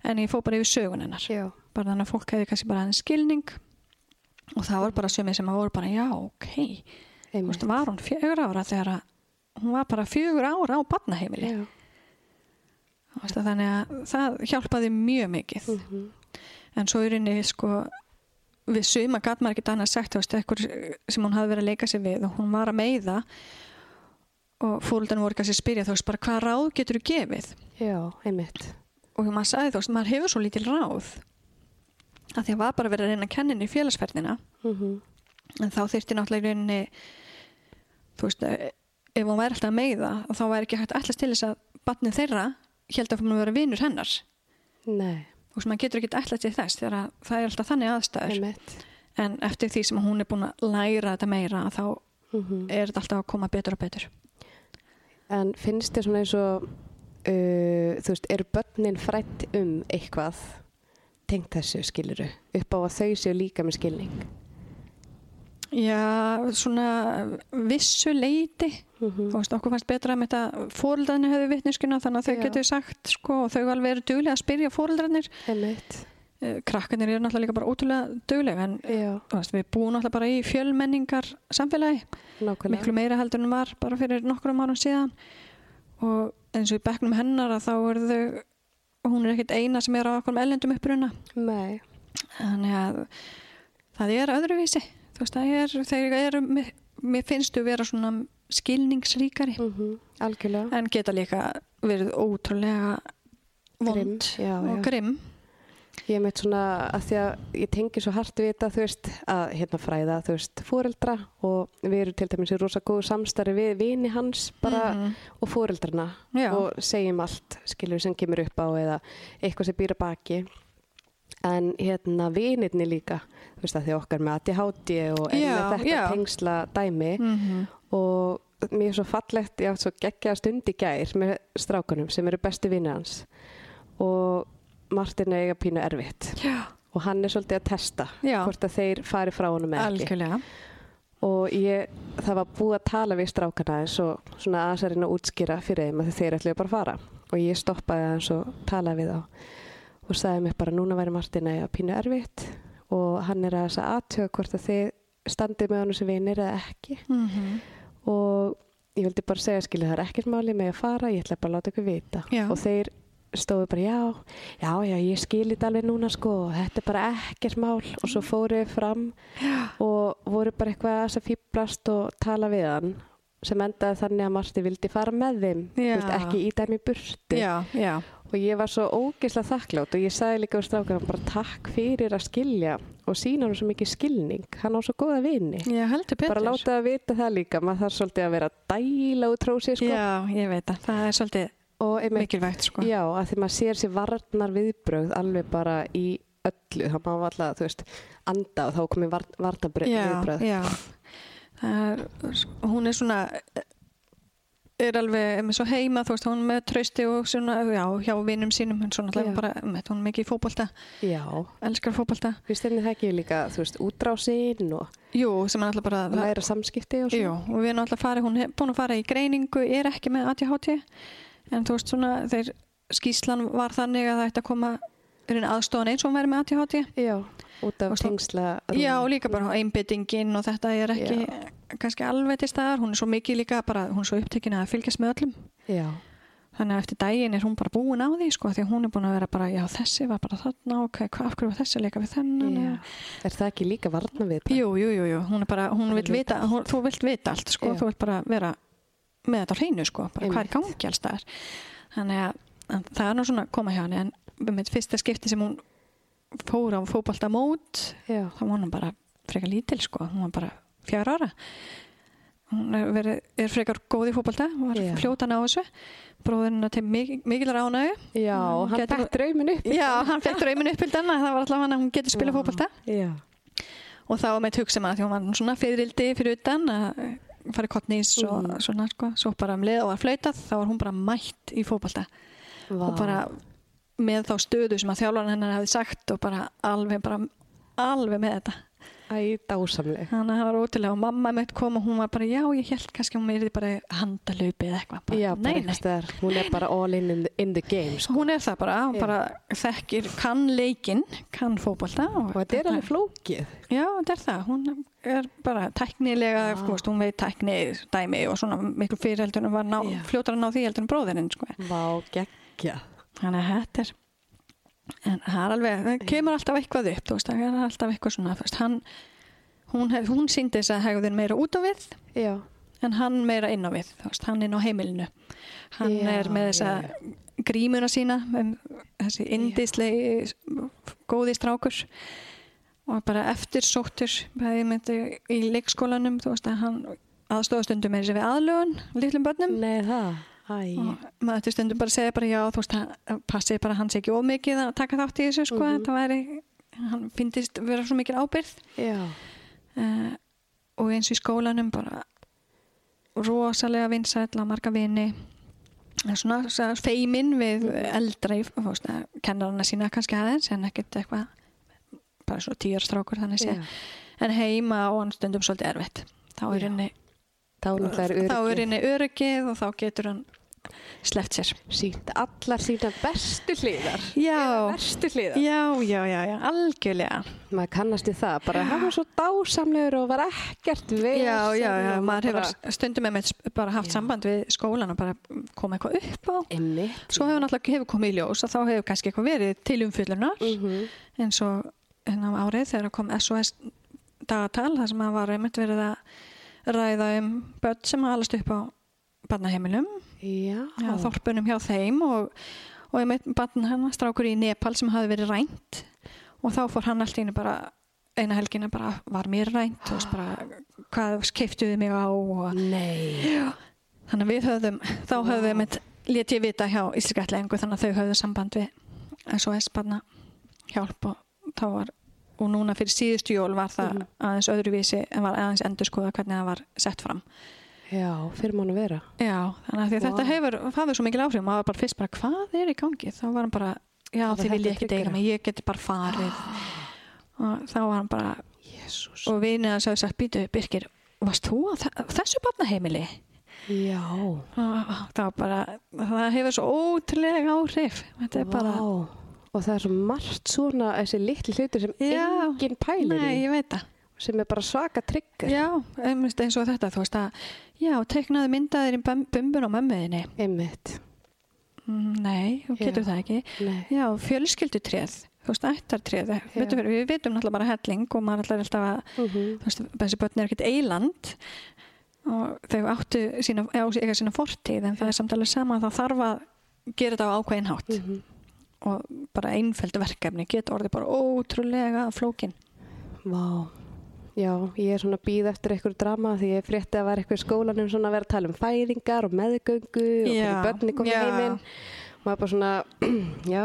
en ég fór bara yfir sögun hennar. Já. bara þannig að fólk hefði kannski bara aðeins skilning. Og það var bara sömið sem að voru bara já, ok, þú veist, var hún fjögur ára þegar að hún var bara fjögur ára á barnaheimili? Þannig að það hjálpaði mjög mikið. Mhm. en svo í rauninni sko við suma gat maður ekkert annað sagt þú ekkur sem hún hafði verið að leika sér við og hún var að meiða og fóröldan voru kannski að spyrja þú veist bara hvað ráð getur þú gefið? Já, einmitt. og maður sagði þú veist, maður hefur svo lítil ráð að því að var bara verið að reyna að kenna henni í félagsferðina. Mm en þá þyrfti náttúrulega í rauninni þú veist, eh, ef hún væri alltaf að meiða þá væri ekki hægt allast til þess að batnið þeirra held að hún vera vinur hennar. Nei, þú veist, maður getur ekki allast til þess þegar að það er alltaf þannig aðstæður einmitt. en eftir því sem hún er búin að læra þetta meira þá Mm er þetta alltaf að koma betur og betur En finnst þér svona eins og, uh, þú veist, eru börnin frætt um eitthvað tengt þessu skiluru upp á að þau séu líka með skilning? Já, svona vissu leiti Mm þú veist, okkur fannst betra að þetta fóreldrarnir hefðu vitneskuna þannig að þau Já. getur sagt sko, og þau alveg eru duglega að spyrja fóreldrarnir Einmitt. Eh, krakkarnir eru náttúrulega líka bara ótrúlega duglega en veist, við búum náttúrulega bara í fjölmenningar samfélagi, nákvæmlega. miklu meira heldur en var bara fyrir nokkrum árum síðan. Og eins og í bekknum hennar að þá eru þau hún er ekkit eina sem er á okkur ellendum uppruna. Nei, þannig að það er öðruvísi þú veist það er, þeir eru mér, mér finnst þú vera svona skilningsríkari mm algjörlega. en geta líka verið ótrúlega vond já, og já. grimm Ég er meitt svona að því að ég tengi svo hart við þetta, þú veist, að hérna fræða, þú veist, fóreldra og við erum til dæmis í rosa góðu samstarfi við vini hans bara Mhm. og fóreldrana og segjum allt, skilur, sem kemur upp á eða eitthvað sem býr að baki. En hérna vinirni líka, þú veist, að því okkar með ADHD og er með þetta já. tengsla dæmi. Mhm. og mér er svo fallegt, ég átt svo geggja stund í gær með strákunum sem eru bestu vinir hans. Og Martin er eiga pínu erfitt. Já, og hann er svolítið að testa Já. hvort að þeir fari frá honum eða ekki. Algjörlega. Og ég, það var búið að tala við strákana eins og svona aðeins að að útskýra fyrir þeim að þeir ætluðu bara að fara. Og ég stoppaði aðeins og talaði við þá og sagði mér bara núna væri Martin að pínu erfitt og hann er að þess að aðtöga hvort að þið standið með honum sem vinir eða ekki Mhm. og ég vildi bara segja skilja það er ekkert máli með að fara, ég ætla bara að láta ykkur vita Já. og þeir stóðu bara já, já, já, ég skil þetta alveg núna sko, þetta er bara ekkert mál og svo fóru við fram Já. og voru bara eitthvað að fýblast og tala við hann sem endaði þannig að Marti vildi fara með þeim veist, ekki í dæmi burtu Já, já, og ég var svo ógeðslega þakklátt og ég sagði líka úr strákana bara takk fyrir að skilja og sína hann svo mikið skilning. Hann á svo góða vini. Betur. Bara láta það vita það líka maður þarf svolítið að vera dæla út trósi sko. Já, ég veit það, það er svolítið og mikilvægt sko. Já, að því maður sér sér varnar viðbrögð alveg bara í öllu. Þá má alltaf, þú veist, anda og þá komið var, varnar já, viðbrögð. já. Það er, hún er svona er alveg með svo heima, þú veist, hún með trausti og svona, já, hjá vinnum sínum en svo náttúrulega Já. bara, með, hún mikið í fótbolta. Já, elskar fótbolta. Finnst þenni það ekki líka, þú veist, útrásinn og jú, sem er náttúrulega bara læra samskipti og jú, svona. og við erum náttúrulega farið, hún er búin að fara í greiningu er ekki með ADHD en þú veist svona, þeir skýslan var þannig að það ætti að koma aðstofan eins og hún væri með ADHD Já, út af tengsla. Já, og líka bara einbyttingin og þetta er ekki kannski alveg til staðar, hún er svo mikið líka bara, hún er svo upptekin að fylgjast með öllum. Já, þannig að eftir daginn er hún bara búin á því sko, því hún er búin að vera bara, já þessi var bara þarna ok, hvað, af hverju var þessi leika við þennan já. Er það ekki líka varna við það? jú, jú, jú, jú, hún er bara, hún vil vita hún, þú vilt vita allt, sko, Já. þú vilt bara vera með þetta á hreinu, sko, bara hvað er gangi alls staðar? Þannig að, að það er nú svona að koma hjá henni, en með fyrsta skipti sem hún fór á fótbolta mót Já, þá var hún bara frekar lítil sko, hún var bara fjár ára. Hún er, verið, er frekar góð í fótbolta var Já. fljótan á þessu. Bróðurinn til mikil, ránaðu já hann gæti- fætt draumin upp. já, hann fekk draumin að það var alltaf hann að hún getur spila Já, og þá var með hugsa maður því hún var svona fyririldi fyrir utan að fara í kottnís og Mhm. svona sko, svo bara um leið og var flautað þá var hún bara mætt í fótbolta. Vá. og bara með þá stöðu sem að þjálfarinn hennar hefði sagt og bara alveg bara alveg með þetta Æ, dásamleg. Þannig að það var ótrúlega og mamma mitt kom og hún var bara, já, ég held kannski að hún yrði bara handalöpi eða eitthvað. Bara, Já, nei, nei. staðar. Hún er bara all in in the, in the game, sko. Hún er það bara, hún Já. bara þekkir, kann leikinn, kann fótbolta. Og þetta er alveg flókið. Já, þetta er það. Hún er bara tæknilega, Já. þú veist, hún veit tækni dæmi og svona miklu fyrir heldur en var fljótar að ná því heldur en bróðirinn, sko. Vá, geggja. Þannig að þetta er, en það er alveg, það kemur alltaf eitthvað upp, veist, það er alltaf eitthvað svona, veist, hann, hún, hef, hún síndi þess að hegðun meira út á við Já, en hann meira inn á við, veist, hann inn á heimilinu. Hann Já, er með þessa já, grímuna sína um, þessi indislegi góði strákur og bara eftir sóttur í leikskólanum þú veist að hann aðstofastundum með þessi við aðlögun litlum börnum. Nei maður eftir stundum bara segja bara já þú veist að passið bara sé ekki ómikið að taka þátt í þessu sko Mhm. þetta væri, hann finnist vera svo mikil ábyrð uh, og eins í skólanum bara rosalega vinsæll á marga vini. Svona svona feimin við eldra í kennarana sína kannski aðeins en ekkert eitthvað bara svo tíjarstrákur þannig sé. Já. en heima og hann stundum svolítið erfitt. Þá er henni Þá er henni öryggið og þá getur hann sleppt sér sínt allar sína bestu hliðar. já, Bestu hliðar. já, já, já, já algjörlega Maður kannast í það, bara hann var svo dásamlegur og var ekkert við. já, já, já, maður hefur stundum með bara haft Já. samband við skólan og bara koma eitthvað upp á Einmitt. svo hefur náttúrulega hefur komið í ljós að þá hefur kannski eitthvað verið til umfyllunar Mhm. eins og hennar árið þegar kom SOS dagatal þar sem að var einmitt verið að ræða um börn sem að alast upp á barnaheimilum, Já, já, þorpunum hjá þeim og, og einmitt barn hennar strákur í Nepal sem hafi verið rænt. Og þá fór hann allt í einu bara eina helgina bara var mér rænt? Og bara hvað keiftuði mig á? Og Nei. þannig að við höfðum þá höfðum við mitt let ég vita hjá Íslikætlengu þannig að þau höfðu samband við SOS barna hjálp og þá var og núna fyrir síðustu jól var það Mhm. aðeins öðruvísi en var aðeins endur skoða hvernig það var sett fram Já, fyrir mánu vera. já, þannig að að Vá. þetta hefur það hefur svo mikil áhrif, maður bara fyrst bara hvað er í gangi, þá var hann bara já þið viljið þetta ekki tryggra. mig, ég geti bara farið og þá var hann bara Jésús. og vinið hans hafði sagt býtu Birkir, varst þú á þe- þessu barnaheimili Já. og það var bara það hefur svo ótrúlega áhrif þetta er bara Vá. Og það er svo margt svona, þessi litli hlutur sem Já. enginn pælir Nei, í, ég veit það. sem er bara svaka tryggur. Já, eins og þetta, þú veist að, já, teiknaði myndaðir í bum- bumbun á mömmuðinni. Mm, Nei, þú getur það ekki. Nei. Já, fjölskyldutréð, þú veist, ættartréð. Við, við vitum náttúrulega bara helling og maður ætlar alltaf að, Mm þú veist, þessi börn er ekkert eiland og þau áttu sína, eiga sína fortíð en það er samt alveg sama að það þarf að gera þetta á ákveðin hátt Mhm. og bara einföld verkefni getur orðið bara ótrúlega flókin. Vá. Já, ég er svona að býða eftir einhverju drama því ég frétti að vera eitthvað í skólanum svona að vera að tala um fæðingar og meðgöngu og hvernig börni komið heiminn. Og maður bara svona, já,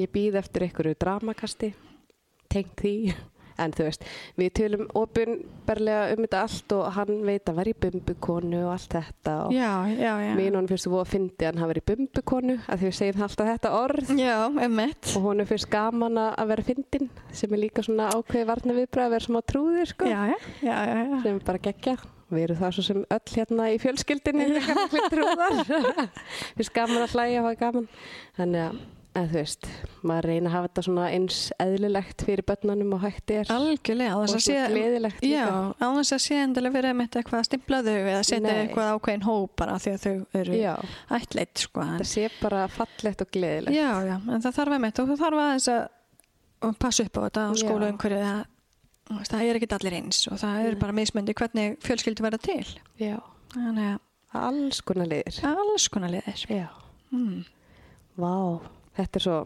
ég býð eftir einhverju dramakasti, tengt því. En þú veist, við tölum ofinberlega um þetta allt og hann veit að vera í bumbukonu og allt þetta og Já, já, já. mínunum finnst þú að fyndi að hann hafi verið í bumbukonu að því við segjum alltaf þetta orð. Já, og honum finnst gaman að að vera fyndin sem er líka svona ákveði varna viðbræð að vera smá trúðir sko. Já, já, sem bara geggja. Við erum það svo sem öll hérna í fjölskyldinni líka miklu trúðar. Finnst gaman að hlæja og hafa gaman. Þannig að, að þú veist maður reyna að hafa þetta svona eins eðlilegt fyrir börnunum og hægt er Algjörlega, á og þess að sé... gleðilegt Já, líka á þess að sé endilega verið með eitthvað að stimpla þau eða setja eitthvað ákveðin hóp bara því að þau eru Já, ættleitt, sko. En, það sé bara fallegt og gleðilegt já, já, en það þarf að og það þarf að að passa upp á þetta á Já. skólaumhverju það, þú veist, það er ekki allir eins og það er bara mismöndi hvernig fjölskyldu verða til. Já, Þannig alls konar liðir að alls konar liðir. Já, Mm. vá, þetta er svo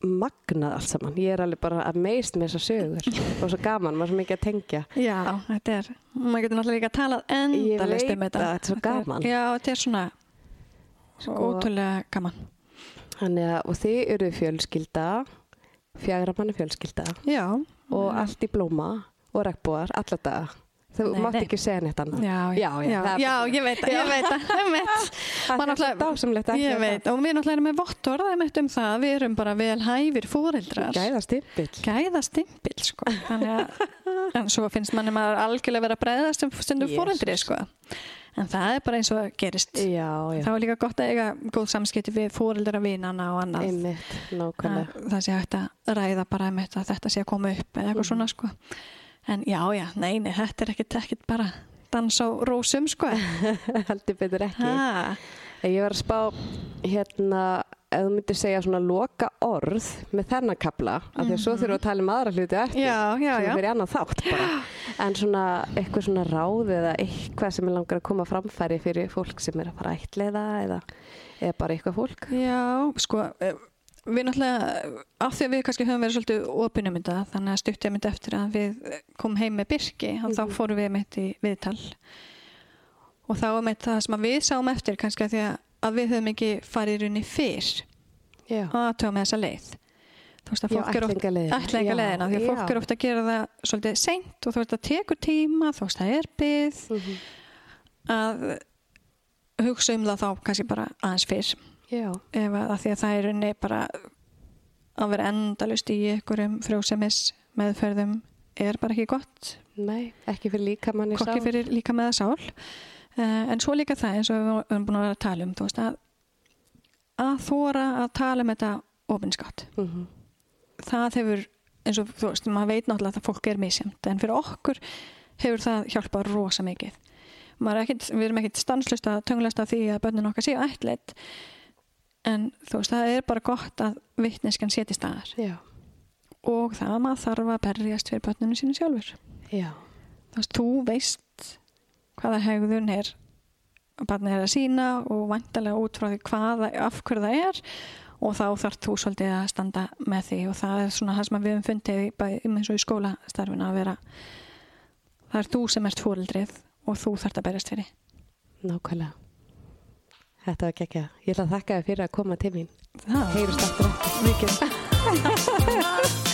magnað allt saman ég er alveg bara að meist með þessar sögur og svo gaman, maður er svo mikið að tengja Já, þetta er, maður getur náttúrulega líka að tala endalist veit um þetta. það, þetta er svo gaman. já, þetta er svona ótrúlega gaman. Þannig að, og þið eru fjölskylda fjagra manni fjölskylda Já. og allt í blóma og regnbúar alla daga þú Nei, mátt nei. ekki segja neitt annað Já, já, já, það er já, bara- ég veit það, ég veit það, ég veit. það Maður er náttúrulega- dásamlegt að Ég veit, og við náttúrulega erum með vottorð einmitt um það, við erum bara vel hæfir fóreldrar. það. gæða stimpill Gæða stimpil, sko. Þannig að, en svo finnst manni maður algjörlega vera að breyðast sem stundum Jesus. fóreldri, sko. En það er bara eins og það gerist. já, já, Það var líka gott að eiga góð samskipti við fóreldra vinana og annað. einmitt, nákvæmlega að það sé hægt að ræða bara um þetta að þetta sé að koma upp eða eitthvað svona sko en já já, nei, nei, þetta er ekkit, ekkit bara dans á rósum sko. Heldur betur ekki. Ha, ég var að spá hérna ef þú myndir segja svona loka orð með þennan kapla, af því að svo þurfum við að tala um aðra hluti eftir já, já, sem fyrir annan þátt bara. En svona eitthvað svona ráð eða eitthvað sem er langar að koma framfæri fyrir fólk sem er að fara að ætliða eða, eða bara eitthvað fólk. Já, sko við náttúrulega, af því að við kannski höfum verið svolítið opinum þetta, þannig að stuttið myndi eftir að við komum heim með Birki og þá Mhm. fórum við mitt í viðtal. Og þá er mitt það sem að við sáum eftir kannski að því að, við höfum ekki farið í rauninni fyrr. Að tóa með þessa leið. Þú veist að fólk er oft ættleiðingarleiðina. ættleiðingarleiðina, því að fólk er ofta að gera það svolítið seint og þú veist að tekur tíma þú veist að er byggð Mhm. að hugsa um það þá kannski bara aðeins fyrr já, ef að, að því að það er unni bara að vera endalust í einhverjum frjósemis meðferðum er bara ekki gott. Nei, ekki fyrir líka manni kokki fyrir líka með sál. Uh, en svo líka það eins og við höfum búin að vera að tala um þú veist að að þóra að tala um þetta ofinskátt mm -hmm. það hefur, eins og þú veist, maður veit náttúrulega að fólk er misjönd, en fyrir okkur hefur það hjálpað rosa mikið. Er ekkit, við erum ekkit stanslust að tönglast af því að börnin okkar séu ætleitt, en þú veist, það er bara gott að vittneskan setji staðar. Já, og það að maður þarf að berjast fyrir börninu sínu sjálfur. já, Þú veist, þú veist hvaða hegðun er að barnið er að sína og vantarlega út frá því hvaða, af hverju það er. Og þá þarf þú svolítið að standa með því. Og það er svona það sem við höfum fundið bæði eins og í skólastarfinu að vera. Það er þú sem ert fóreldrið og þú þarft að berjast fyrir. Nákvæmlega Þetta var gekkja. Ég ætla að þakka þér fyrir að koma til mín. Heyrust aftur eftir. Mikið